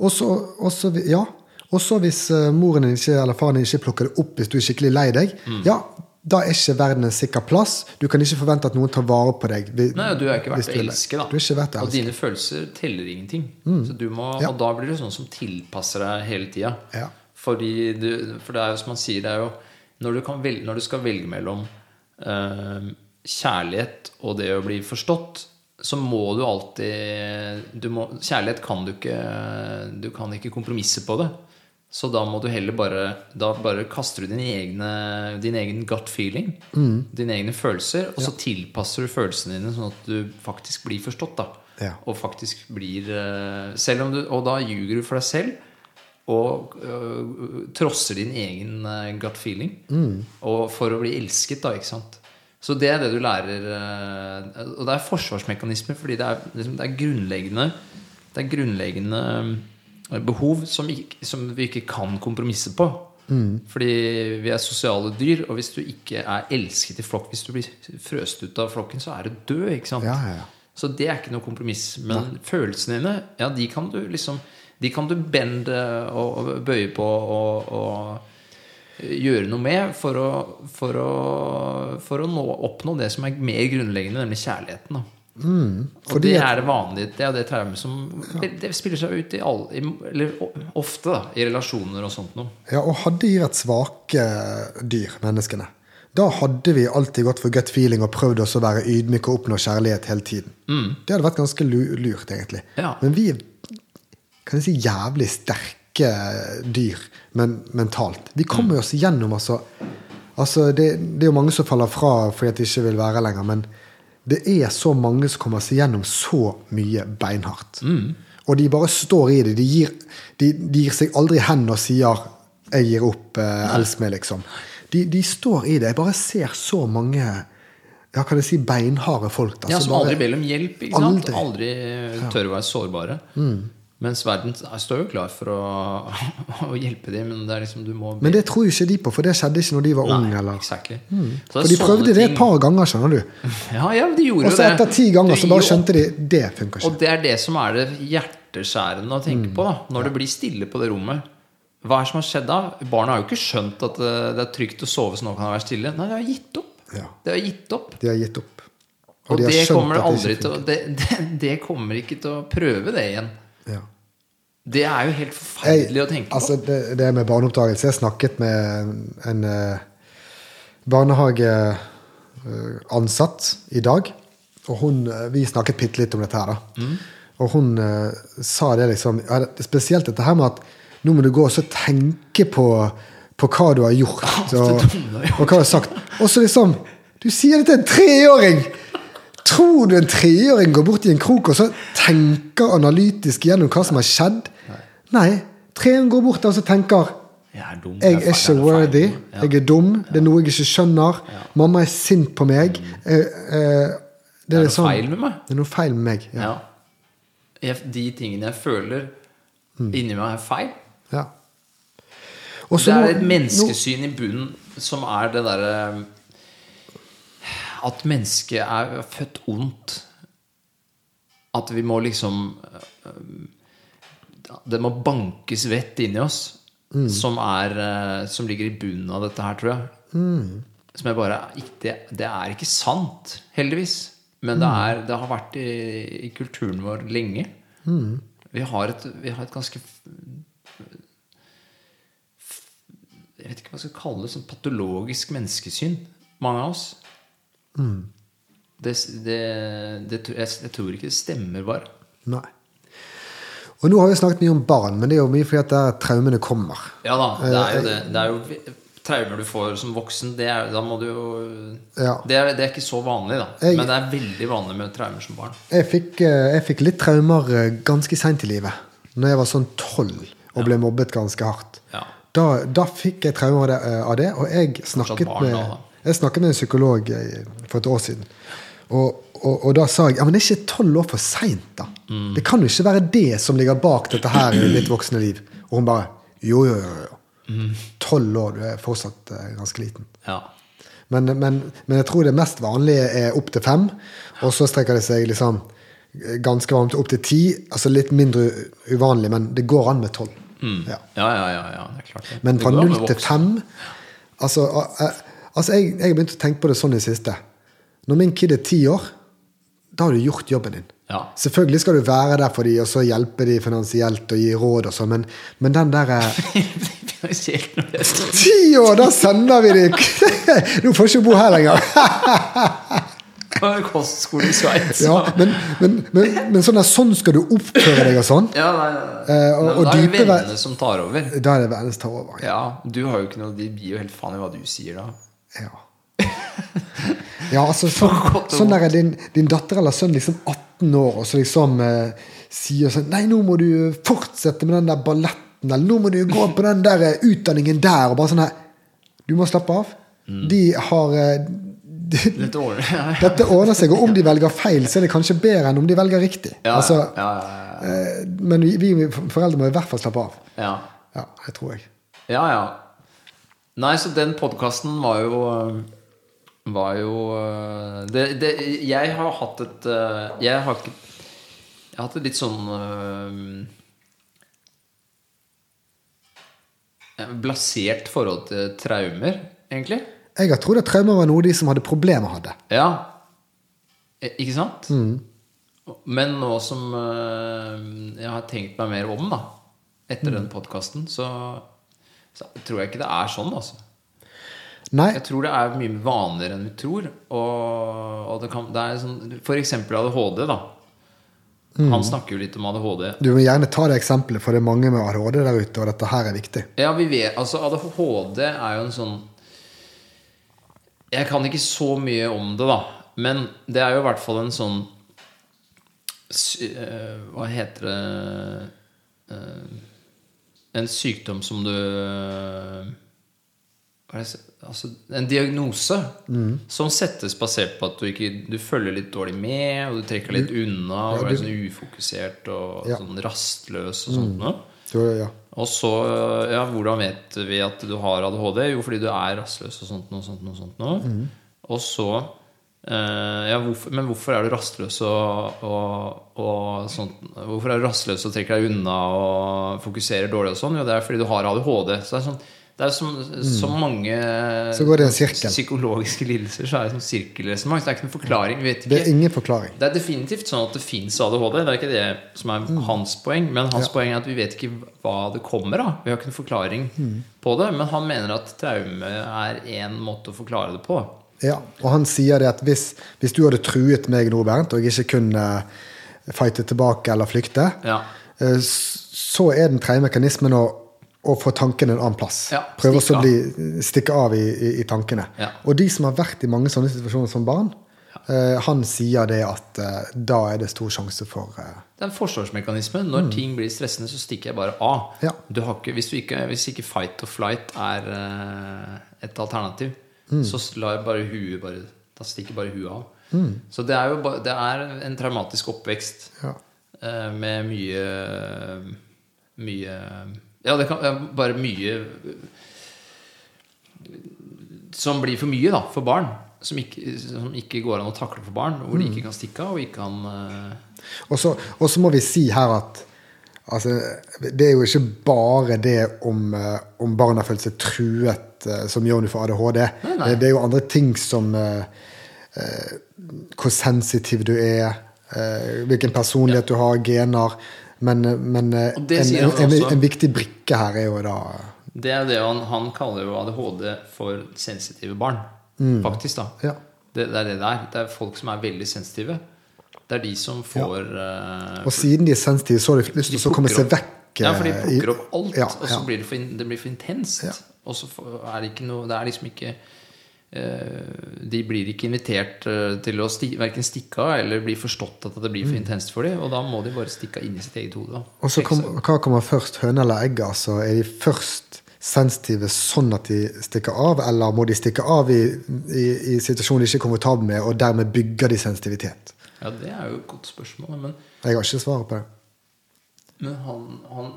Og så og så vi- ja. Også hvis eh, moren din ikke, eller faren din ikke plukker det opp hvis du er skikkelig lei deg, Mm. ja, da er ikke verden en sikker plass. Du kan ikke forvente at noen tar vare på deg. Nei, Du er ikke verdt å elske, da. Du er ikke verdt å og dine følelser teller ingenting. Så du må, Ja. Og da blir du sånn som tilpasser deg hele tida. Ja. Fordi du, for det er jo som man sier, det er jo når du, kan velge, når du skal velge mellom eh, kjærlighet og det å bli forstått, så må du alltid du må, Kjærlighet kan du ikke Du kan ikke kompromisse på det. Så da må du heller bare Da bare kaster du din, egne, din egen gut feeling. Mm. Dine egne følelser. Og så tilpasser du følelsene dine sånn at du faktisk blir forstått. da Ja. Og faktisk blir eh, selv om du, Og da ljuger du for deg selv. Og øh, trosser din egen øh, gut feeling. Mm. Og for å bli elsket, da. ikke sant? Så det er det du lærer. og det er forsvarsmekanismer, fordi det er, liksom, det er grunnleggende Det er grunnleggende behov som, som vi ikke kan kompromisse på. Mm. Fordi vi er sosiale dyr, og hvis du ikke er elsket i flokk, hvis du blir frøst ut av flokken, så er du død. ikke sant? Ja, ja, ja. Så det er ikke noe kompromiss. Men følelsene dine, ja, de kan du liksom De kan du bende og, og bøye på og, og gjøre noe med for å, for å, for å nå, oppnå det som er mer grunnleggende, nemlig kjærligheten. Da. Og Mm, fordi det er det vanlige. Det er det traumet som Det spiller seg ut i all, i- Eller ofte, da, i relasjoner og sånt noe. Ja, og hadde de vært svake dyr, menneskene, da hadde vi alltid gått for gut feeling og prøvd oss å være ydmyke og oppnå kjærlighet hele tiden. Det hadde vært ganske lurt, egentlig. Ja. Men vi er kan jeg si, jævlig sterke dyr men, mentalt. Vi kommer oss gjennom, altså. altså det, det er jo mange som faller fra fordi de ikke vil være lenger, men det er så mange som kommer seg gjennom så mye beinhardt. Og de bare står i det. De gir, de, de gir seg aldri hen og sier 'jeg gir opp, eh, els meg', liksom. De, de står i det. Jeg bare ser så mange ja, kan jeg si beinharde folk. da, Ja, som aldri ber om hjelp. Aldri. Aldri, tør å være sårbare. Mens verden er- står jo klar for å, å hjelpe dem, men det er liksom du må be. Men det tror jo ikke de på, for det skjedde ikke når de var unge. eller... exactly. Det er For de prøvde det ting- et par ganger, skjønner du. Ja, ja, de gjorde Og så etter ti ganger så bare skjønte de det funker ikke. Og det er det som er det hjerteskjærende å tenke på. da Når det blir stille på det rommet. Hva er det som har skjedd da? Barna har jo ikke skjønt at eh, det er trygt å sove, så nå kan det være stille. Nei, de har gitt opp. Ja. De har gitt opp. De har gitt opp. Og, de har det kommer det til det, det, det kommer ikke til å prøve det igjen. Ja. Det er jo helt forferdelig å tenke på. altså, det, det med barneoppdragelse Jeg snakket med en uh, barnehageansatt i dag. Og hun, uh, vi snakket bitte litt om dette her. da. Mm. Og hun eh, sa det liksom ja, Spesielt dette her med at nå må du gå og så tenke på, på hva du har gjort, og, og hva du har sagt. Og så liksom Du sier det til en treåring! Tror du en treåring går bort i en krok og så tenker analytisk gjennom hva som har skjedd? Nei. Treåringen går bort og så tenker Jeg er dum. jeg er feil, ikke er worthy. Ja. Jeg er dum. Det er noe jeg ikke skjønner. Mamma er sint på meg. Eh, eh, Det er noe sånn. feil med meg. Det er noe feil med meg. Ja. Jeg, de tingene jeg føler Mm. inni meg, er feil. ja. Også Det er et menneskesyn i bunnen som er det derre At mennesket er født ondt. At vi må liksom øh, Det må bankes vett inni oss. Mm. Som, er, øh, som ligger i bunnen av dette her, tror jeg. Mm. Som jeg bare ikke- det, det er ikke sant, heldigvis. Men det, Mm. er, det har vært i, i kulturen vår lenge. Mm. Vi, har et, vi har et ganske Jeg vet ikke hva jeg skal kalle det. Sånn patologisk menneskesyn. Mange av oss. Det, det, det, jeg, jeg tror ikke det stemmer, bare. Nei. Og nå har vi snakket mye om barn, men det er jo mye fordi at der traumene kommer. Ja da, det er jo det. Det er jo traumer du får som voksen. Det er, da må du jo Ja. det, er, det er ikke så vanlig, da. Jeg- Men det er veldig vanlig med traumer som barn. Jeg fikk, eh, jeg fikk litt traumer eh, ganske seint i livet. Når jeg var sånn tolv og ble mobbet ganske hardt. Ja. Da, da fikk jeg traumer eh, av det og jeg snakket, barn med, da, da. Jeg snakket med en psykolog eh, for et år siden. Og, og, og da sa jeg ja, men det er ikke tolv år for seint, da. Mm. Det kan jo ikke være det som ligger bak dette her i mitt voksne liv. Og hun bare jo, jo, jo. jo. Mm. Tolv år, du er fortsatt eh, ganske liten. Ja. Men, men, men jeg tror det mest vanlige er opp til fem, og så strekker det seg liksom ganske varmt opp til ti. Altså litt mindre uvanlig, men det går an med tolv. Ja. Ja, ja, ja, ja, det er klart det. Men fra null til fem Altså, eh, altså jeg, jeg har begynt å tenke på det sånn i det siste. Når min kid er ti år, da har du gjort jobben din. Ja. Selvfølgelig skal du være der for dem og så hjelpe dem finansielt og gi råd og sånn, men, men den derre Finansielt når det er sånn. Ti år, da sender vi dem! Du får ikke bo her lenger. Kostskole i Sveits. Ja, men, men, men, sånn, der, sånn skal du oppføre deg og sånn. Ja, nei, nei, nei. Eh, og- og da er det vennene som tar over. Da er det vennene som tar over. Ja, du har jo ikke noe De gir jo helt faen i hva du sier da. Ja, ja altså sånn, sånn der er din, din datter eller sønn liksom 18 år, og så liksom eh, sier sånn Nei, nå må du fortsette med den der balletten, eller nå må du gå på den der eh, utdanningen der, og bare sånn her Du må slappe av. Mm. De har eh, de, Litt årlig. Ja, Dette ordner seg, og om de velger feil, så er det kanskje bedre enn om de velger riktig. ja, altså, ja, ja, ja. eh, men vi, vi foreldre må i hvert fall slappe av. ja. Ja, jeg tror jeg. Ja, ja. Nei, så den podkasten var jo Var jo det, det, Jeg har hatt et eh, Jeg har ikke Jeg har hatt et litt sånn eh, Blasert forhold til traumer, egentlig. Jeg har trodd at traumer var noe de som hadde problemer, hadde. Ja. Ikke sant? Men nå som eh, jeg har tenkt meg mer om, da, etter den podkasten, så, så tror jeg ikke det er sånn, altså. Nei, Jeg tror det er mye vanligere enn vi tror. Og, og det, kan, det er sånn For eksempel ADHD, da. Han snakker jo litt om ADHD. du må gjerne ta det eksempelet, for det er mange med ADHD der ute, og dette her er viktig. Ja, vi vet Altså, ADHD er jo en sånn Jeg kan ikke så mye om det, da. Men det er jo i hvert fall en sånn eh, Hva heter det Eh, En sykdom som du altså, En diagnose som settes basert på at du ikke Du følger litt dårlig med, og du trekker litt unna, og er sånn ufokusert og Ja. sånn rastløs og sånt noe. Ja. Og så, ja, hvordan vet vi at du har ADHD? Jo, fordi du er rastløs og sånt noe, sånt noe, sånt noe. Og så ja, hvorfor, Men hvorfor er du rastløs og, og, og sånt Hvorfor er du rastløs og trekker deg unna og fokuserer dårlig og sånn? Jo, det er fordi du har ADHD. Så det er sånn det er som, så mange Så en psykologiske lidelser. Så er det sånn sirkelresonnement. Det er ikke noen forklaring. Vet Det er ingen forklaring. det er definitivt sånn at det fins ADHD. Det er ikke det som er hans poeng. Men hans poeng er at vi vet ikke hva det kommer av. Vi har ikke noen forklaring på det. Men han mener at traume er én måte å forklare det på. Ja, og han sier det at hvis, hvis du hadde truet meg nå, Bernt, og jeg ikke kunne fighte tilbake eller flykte, Ja. eh, så er den tredje mekanismen å, å få tankene en annen plass. Ja, Prøve å bli, stikke av i, i, i tankene. Ja. Og de som har vært i mange sånne situasjoner som barn, eh, han sier det at eh, da er det stor sjanse for eh, Det er en forsvarsmekanisme. Når ting blir stressende, så stikker jeg bare av. Ja. Du har ikke, hvis, du ikke, hvis ikke fight or flight er eh, et alternativ, så lar bare huet bare Da stikker bare huet av. Så det er jo ba- det er en traumatisk oppvekst Ja. uh, med mye Mye Ja, det kan bare mye Som blir for mye da, for barn. Som ikke, som ikke går an å takle for barn. Hvor de ikke kan stikke av og ikke kan uh... Og så, og så må vi si her at altså, det er jo ikke bare det om, eh, om barn har følt seg truet eh, som gjør noe for ADHD. Nei, nei. Det, det er jo andre ting som eh, eh, Hvor sensitiv du er, eh, hvilken personlighet du har, gener. Men, men eh, en, en, en, en viktig brikke her er jo da Det er det han, han kaller jo ADHD for sensitive barn. Faktisk, da. Ja. Det, det er det det er. Det er folk som er veldig sensitive. Det er de som får ja. Og siden de er sensitive, så har de lyst til å komme seg opp- vekk. Ja, for de eh, plukker opp alt, Ja, og så blir det for, det blir for intenst. Og så er det ikke noe Det er liksom ikke eh, De blir ikke invitert eh, til å sti, verken stikke av eller bli forstått at det blir for intenst for dem. Og da må de bare stikke inn i sitt eget hode. Mm. Og så kom, hva kommer først, høne eller egg? Altså, er de først sensitive sånn at de stikker av, eller må de stikke av i, i, i situasjoner de ikke er komfortable med, og dermed bygger de sensitivitet? Ja, det er jo et godt spørsmål. Men, Jeg har ikke svaret på det. Men han, han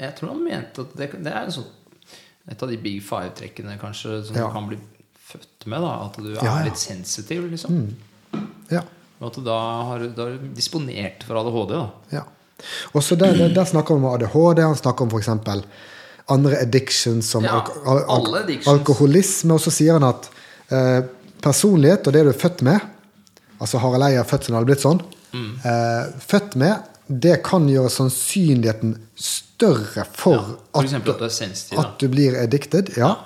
Jeg tror han mente at det, det er sånn et av de big five-trekkene kanskje som Ja. du kan bli født med. da At du Ja, ja. er litt sensitiv, liksom. Ja. Og at du da har, da har du disponert for ADHD. da ja. Og så der, der, der snakker han om ADHD, han snakker om f.eks. andre addictions som Ja, alk al al addictions. alkoholisme, og så sier han at eh, personlighet og det du er født med Altså Harald Eia er født sånn, har blitt sånn. Mm. Eh, født med, det kan gjøre sannsynligheten større for Ja, for at, at du sensitiv. At du blir addicted. Ja.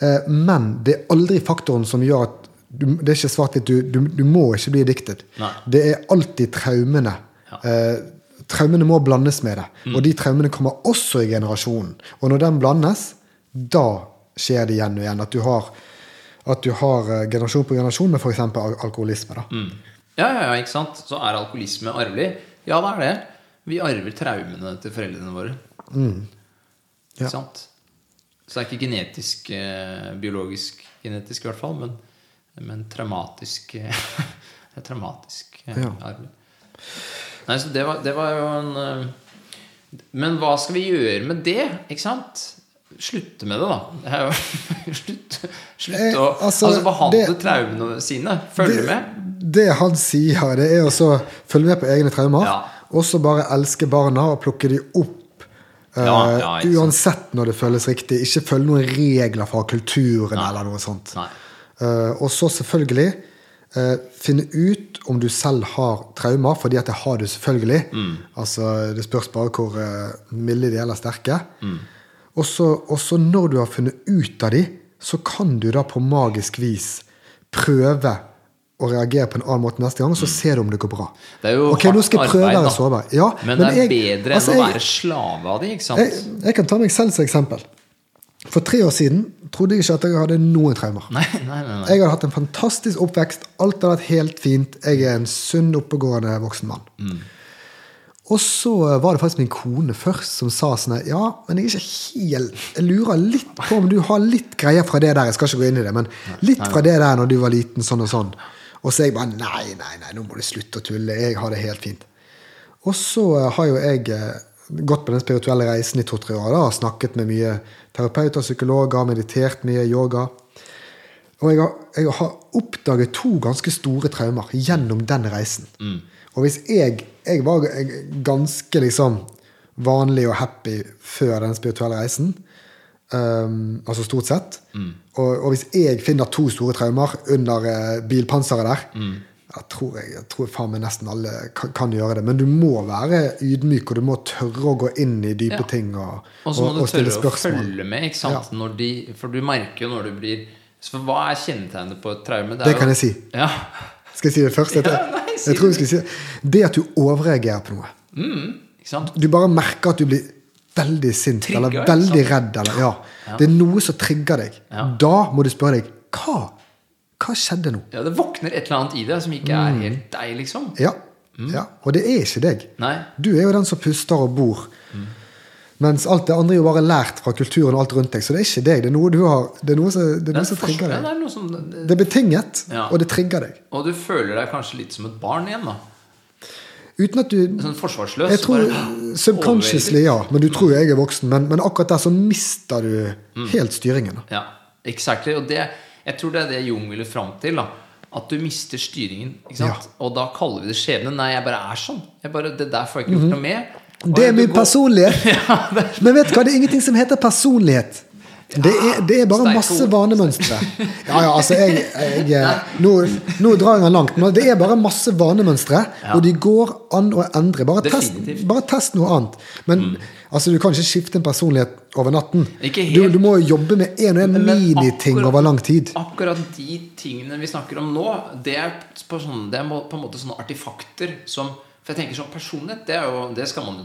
Eh, men det er aldri faktoren som gjør at du, Det er ikke svart-hvitt. Du, du, du må ikke bli addicted. Nei. Det er alltid traumene. Ja. Eh, traumene må blandes med det. Og de traumene kommer også i generasjonen. Og når den blandes, da skjer det igjen og igjen. At du har, at du har eh, generasjon på generasjon med f.eks. Al alkoholisme. Da. Mm. Ja, ja, ja, ikke sant? Så er alkoholisme arvelig? Ja, det er det. Vi arver traumene til foreldrene våre. Mm. Ja. Ikke sant? Så det er ikke genetisk, eh, biologisk genetisk i hvert fall, men, men traumatisk eh, Det er traumatisk eh, Ja. arv. Nei, så det var, det var jo en Men hva skal vi gjøre med det? Ikke sant? Slutte med det, da. slutt slutt Slutte, slutte Eh, å altså, altså, behandle det- traumene sine. Følge det, med. Det han sier, det er å følge med på egne traumer. Ja. Og så bare elske barna og plukke de opp. eh, Ja, ja, uansett når det føles riktig. Ikke følge noen regler fra kulturen Nei. eller noe sånt. Eh, og så selvfølgelig uh, finne ut om du selv har traumer, fordi at det har du selvfølgelig. Mm. Altså, det spørs bare hvor uh, milde de er eller sterke. Mm. Og så når du har funnet ut av de, så kan du da på magisk vis prøve å reagere på en annen måte neste gang, så ser du om det går bra. Mm. Det er jo Ok, nå skal jeg hardt arbeid, da. Ja, men, det er jeg- bedre altså, enn å være slave av de, ikke sant? jeg, jeg kan ta meg selv som eksempel. For tre år siden trodde jeg ikke at jeg hadde noen traumer. Nei, nei. nei. Jeg hadde hatt en fantastisk oppvekst. Alt hadde vært helt fint. Jeg er en sunn, oppegående voksen mann. Mm. Og så var det faktisk min kone først som sa sånn Ja, men jeg er ikke helt Jeg lurer litt på om du har litt greier fra det der. Jeg skal ikke gå inn i det, men litt fra det der når du var liten, sånn og sånn. Og så er jeg bare Nei, nei, nei, nå må du slutte å tulle. Jeg har det helt fint. Og så eh, har jo jeg eh, gått på den spirituelle reisen i to-tre år. da, Snakket med mye terapeuter, psykologer, meditert mye, yoga. Og jeg har, jeg har oppdaget to ganske store traumer gjennom den reisen. Og hvis jeg Jeg var ganske liksom vanlig og happy før den spirituelle reisen. Um, altså stort sett. Og, og hvis jeg finner to store traumer under uh, bilpanseret der jeg tror, jeg, jeg tror faen meg nesten alle kan, kan gjøre det. Men du må være ydmyk, og du må tørre å gå inn i dype Ja. ting. Og, Og så må og, du tørre å følge med, ikke sant? Når de, for du merker jo når du blir Så Hva er kjennetegnet på et traume? Det kan jeg si. Ja. Skal jeg si det først? Jeg, Ja, nei, si jeg tror jeg det. skal si det. Det at du overreagerer på noe. Ikke sant? Du bare merker at du blir veldig sint Trigger, eller veldig sant? redd. Eller, ja. Det er noe som trigger deg. Ja. Da må du spørre deg hva, hva skjedde nå? Ja, Det våkner et eller annet i deg som ikke er helt deg, liksom. Ja. ja. Og det er ikke deg. Nei. Du er jo den som puster og bor. Mens alt det andre er jo bare lært fra kulturen og alt rundt deg. Så det er ikke deg. Det er noe, du har, det er noe, som, det er noe som trigger trigger det deg. er som, Det er betinget, Ja. og det trigger deg. og du føler deg kanskje litt som et barn igjen, da. Uten at du Sånn forsvarsløs. Jeg tror subconsciously, ja. Men du tror jo jeg er voksen. Men, men akkurat der så mister du Mm. helt styringen. Ja, exactly. Og det, jeg tror det er det Jung ville fram til. da At du mister styringen. Sant? Og da kaller vi det skjebne. Nei, jeg bare er sånn. Bare, det der får jeg ikke gjort noe med. Og Mhm. Det er min personlighet. Ja, Men vet du hva, det er ingenting som heter personlighet. Det er, det er bare masse vanemønstre. Ja, ja, altså, jeg, jeg, nå, nå drar jeg den langt, men det er bare masse vanemønstre, og de går an å endre. Bare test, bare test noe annet. Men altså, du kan ikke skifte en personlighet over natten. Du, du må jo jobbe med en og en miniting over lang tid. Akkurat de tingene vi snakker om nå, det er på, sånn, det er på en måte sånne artifakter som For jeg tenker sånn personlighet, det, jo, det skal man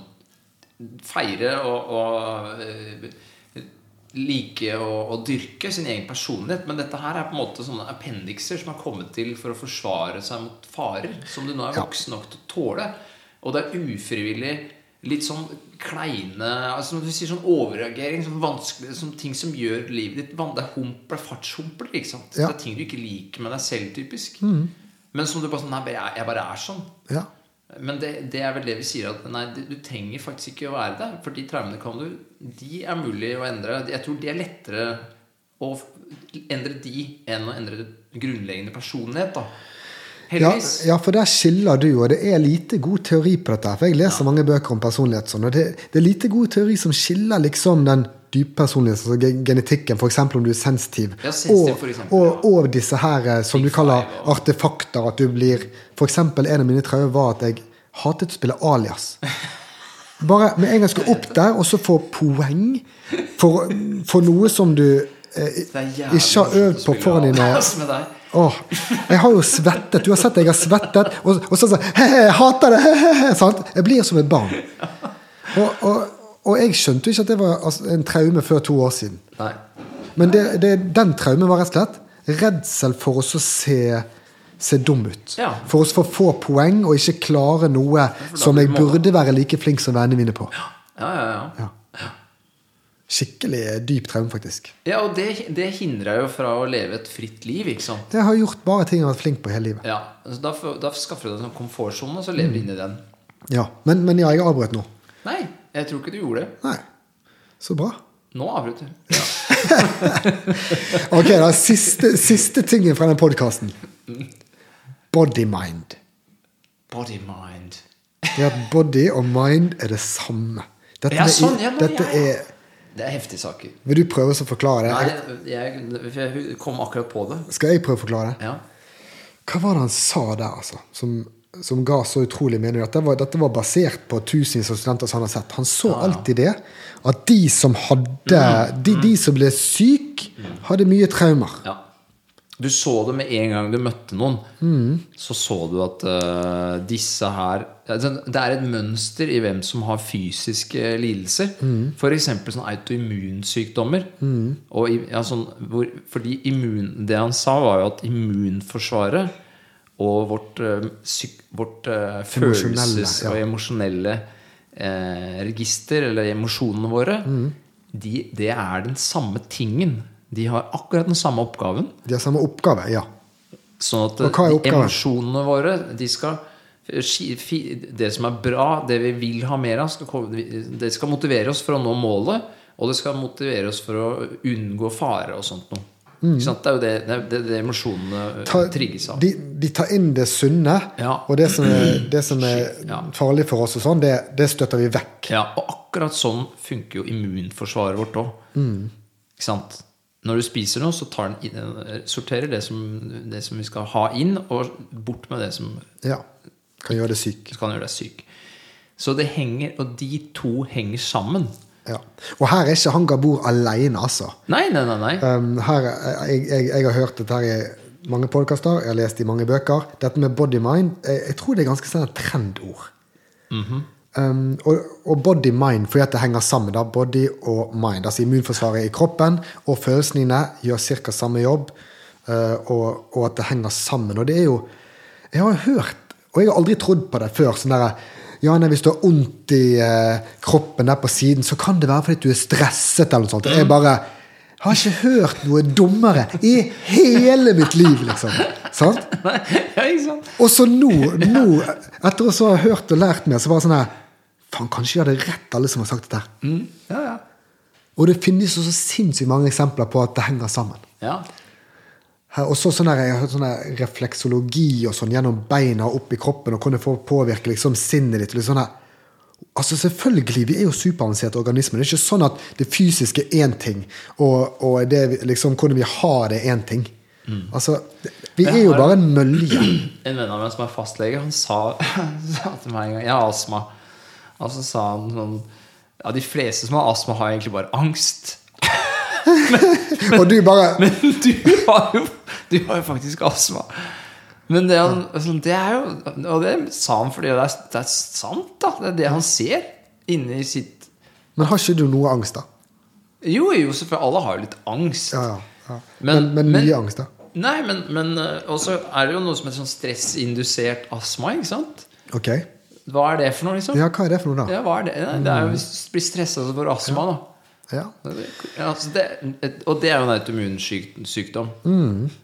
feire og, og eh, like å, å dyrke sin egen personlighet. Men dette her er på en måte sånne appendikser som har kommet til for å forsvare seg mot farer som du nå er voksen nok til å tåle. Og det er ufrivillig litt sånn kleine altså Når du sier sånn overreagering, sånn sånn ting som gjør livet ditt Det er humpel, er fartshumpler. ikke sant? Ja. Det er ting du ikke liker med deg selv, typisk. Men som du bare sånn Nei, jeg, jeg bare er sånn. Ja. Men det, det er vel det vi sier at nei, du, trenger faktisk ikke å være det. For de traumene kan du De er mulig å endre. Jeg tror de er lettere å endre de enn å endre grunnleggende personlighet. da Ja, ja, for der skiller du, og det er lite god teori på dette. For jeg leser mange bøker om personlighet, sånn, og det, det er lite god teori som skiller liksom den dype altså ge- genetikken, f.eks. om du er sensitiv, Ja, sensitiv, og, eksempel, ja. og, og disse her eh, som du kaller five, og- artefakter. At du blir F.eks. en av mine traumer var at jeg hatet å spille alias. Bare med en gang skal opp der, og så få poeng for, for noe som du eh, ikke har øvd på foran dine. Åh, jeg har jo svettet. Du har sett jeg har svettet. Og, og så sånn jeg hater det! He-he, sant? Jeg blir som et barn. Og, og, og jeg skjønte jo ikke at det var altså, en traume før to år siden. Nei. Men det, det, den traumen var rett og slett redsel for å se, se dum ut. Ja. For å få få poeng og ikke klare noe som jeg burde være like flink som vennene mine på. Ja, ja, ja. Ja. Skikkelig dyp traume, faktisk. ja og det, det hindrer jo fra å leve et fritt liv, ikke sant? Det har gjort bare ting jeg har vært flink på hele livet. Ja, så da, da skaffer du deg en sånn komfortsone, og så lever du i den. Ja, Men, men ja, jeg avbrøt nå. Nei, jeg tror ikke du gjorde det. Nei. Så bra. Nå avbryter du. Ja. Ok, da, siste, siste tingen fra den podkasten. Body-mind. Body mind. Det at body og mind er det samme. Dette, Ja, sånn, ja, men, dette er Det er heftige saker. Vil du prøve å forklare det? Nei, jeg, jeg kom akkurat på det. Skal jeg prøve å forklare det? Ja. Hva var det han sa der, altså? Som, som ga så utrolig mening. Dette var, dette var basert på tusenvis av studenter som han har sett. Han så alltid det. At de som hadde Mm. de, de som ble syke, hadde mye traumer. ja. Du så det med en gang du møtte noen. Mm. Så så du at uh, disse her altså, Det er et mønster i hvem som har fysiske lidelser. Mm. F.eks. sånn autoimmunsykdommer. Og ja, sånn, hvor, fordi immun, det han sa, var jo at immunforsvaret og vårt, eh, vårt eh, følelses- ja. og emosjonelle eh, register, eller emosjonene våre, Mm. de, det er den samme tingen. De har akkurat den samme oppgaven. De har samme oppgave, ja. Sånn at oppgaven? emosjonene våre de skal, Det som er bra, det vi vil ha mer av, skal, det skal motivere oss for å nå målet. Og det skal motivere oss for å unngå fare og sånt noe. Sant? Det er jo det, det, det, det emosjonene Mm. Ta, trigges av. de, de tar inn det sunne, Ja. og det som er, det som er farlig for oss, og sånn, det, det støtter vi vekk. Ja, og akkurat sånn funker jo immunforsvaret vårt òg. Mm. Ikke sant? Når du spiser noe, så tar den inn, sorterer det som, det som vi skal ha inn, og bort med det som Ja. Kan gjøre det syk. kan gjøre deg syk. Så det henger, og de to henger sammen. Ja. Og her er ikke han Gabor alene, altså. Nei, nei, nei. nei. Um, her, jeg, jeg, jeg har hørt dette her i mange podkaster, jeg har lest i mange bøker. Dette med body mind, jeg, jeg tror det er ganske sånn et trendord. um, og, og body mind, fordi at det henger sammen. da, Body og mind. Altså immunforsvaret i kroppen og følelsene dine gjør ca. samme jobb. uh, og, og at det henger sammen. Og det er jo Jeg har hørt, og jeg har aldri trodd på det før. sånn der, ja, nei, Hvis du har vondt i uh, kroppen der på siden, så kan det være fordi du er stresset. eller noe sånt. Jeg bare har ikke hørt noe dummere i hele mitt liv, liksom. Sant? Og så nå, nå etter å ha hørt og lært mer, så var det sånn her Faen, kanskje jeg hadde rett, alle som har sagt dette. Mm. Ja, ja. Og det finnes jo så sinnssykt mange eksempler på at det henger sammen. ja. Og så sånn Jeg har hørt sånn refleksologi og sånn gjennom beina og opp i kroppen, og kunne få påvirke liksom sinnet ditt. Liksom sånn her, Altså Selvfølgelig, vi er jo superavanserte organismer. Det er ikke sånn at det fysiske er én ting, og, og det, liksom, hvordan vi har det, er én ting. Altså, det- Vi er jo bare en mølje. En venn av meg som er fastlege, han sa, sa til meg en gang Jeg har astma. Og så sa han sånn Ja, de fleste som har astma, har egentlig bare angst. Og du bare Men du har jo, du har jo faktisk astma. Men det, han, altså, det er jo Og det sa han fordi det er, det er sant, da. Det er det han ser inni sitt Men har ikke du noe angst, da? Jo, jo, selvfølgelig. Alle har jo litt angst. Ja, ja, ja. Men- Men, men, mye angst, da? Nei, men, men eh, også er det jo noe som heter sånn stressindusert astma, ikke sant? Ok. Hva er det for noe, liksom? Ja, hva er det for noe, da? Ja, hva er det? Det er jo hvis du blir stressa for astma, da. Ja. Ja, altså det, og det er jo en autoimmunsykdom. Eh,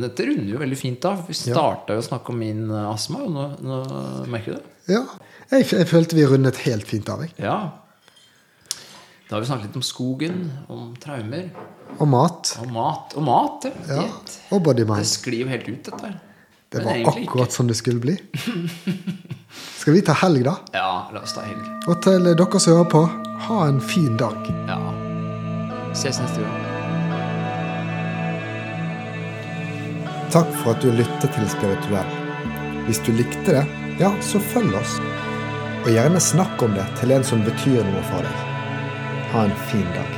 dette runder jo veldig fint av. Vi starta jo å snakke om min eh, astma, og nå, nå merker du det? ja. Jeg, jeg følte vi rundet helt fint av. Jeg. Ja. Da har vi snakket litt om skogen, om traumer, Og mat. Og mat. Og mat, ja. Ja. Og bodymind. Det sklir jo helt ut, dette her. Det Men var akkurat akkurat sånn det skulle bli. Skal vi ta helg, da? Ja, la oss ta helg. Og til dere som hører på, ha en fin dag. Ja. Ses neste gang. Takk for at du lyttet til Spirituell. Hvis du likte det, ja, så følg oss. Og gjerne snakk om det til en som betyr noe for deg. Ha en fin dag.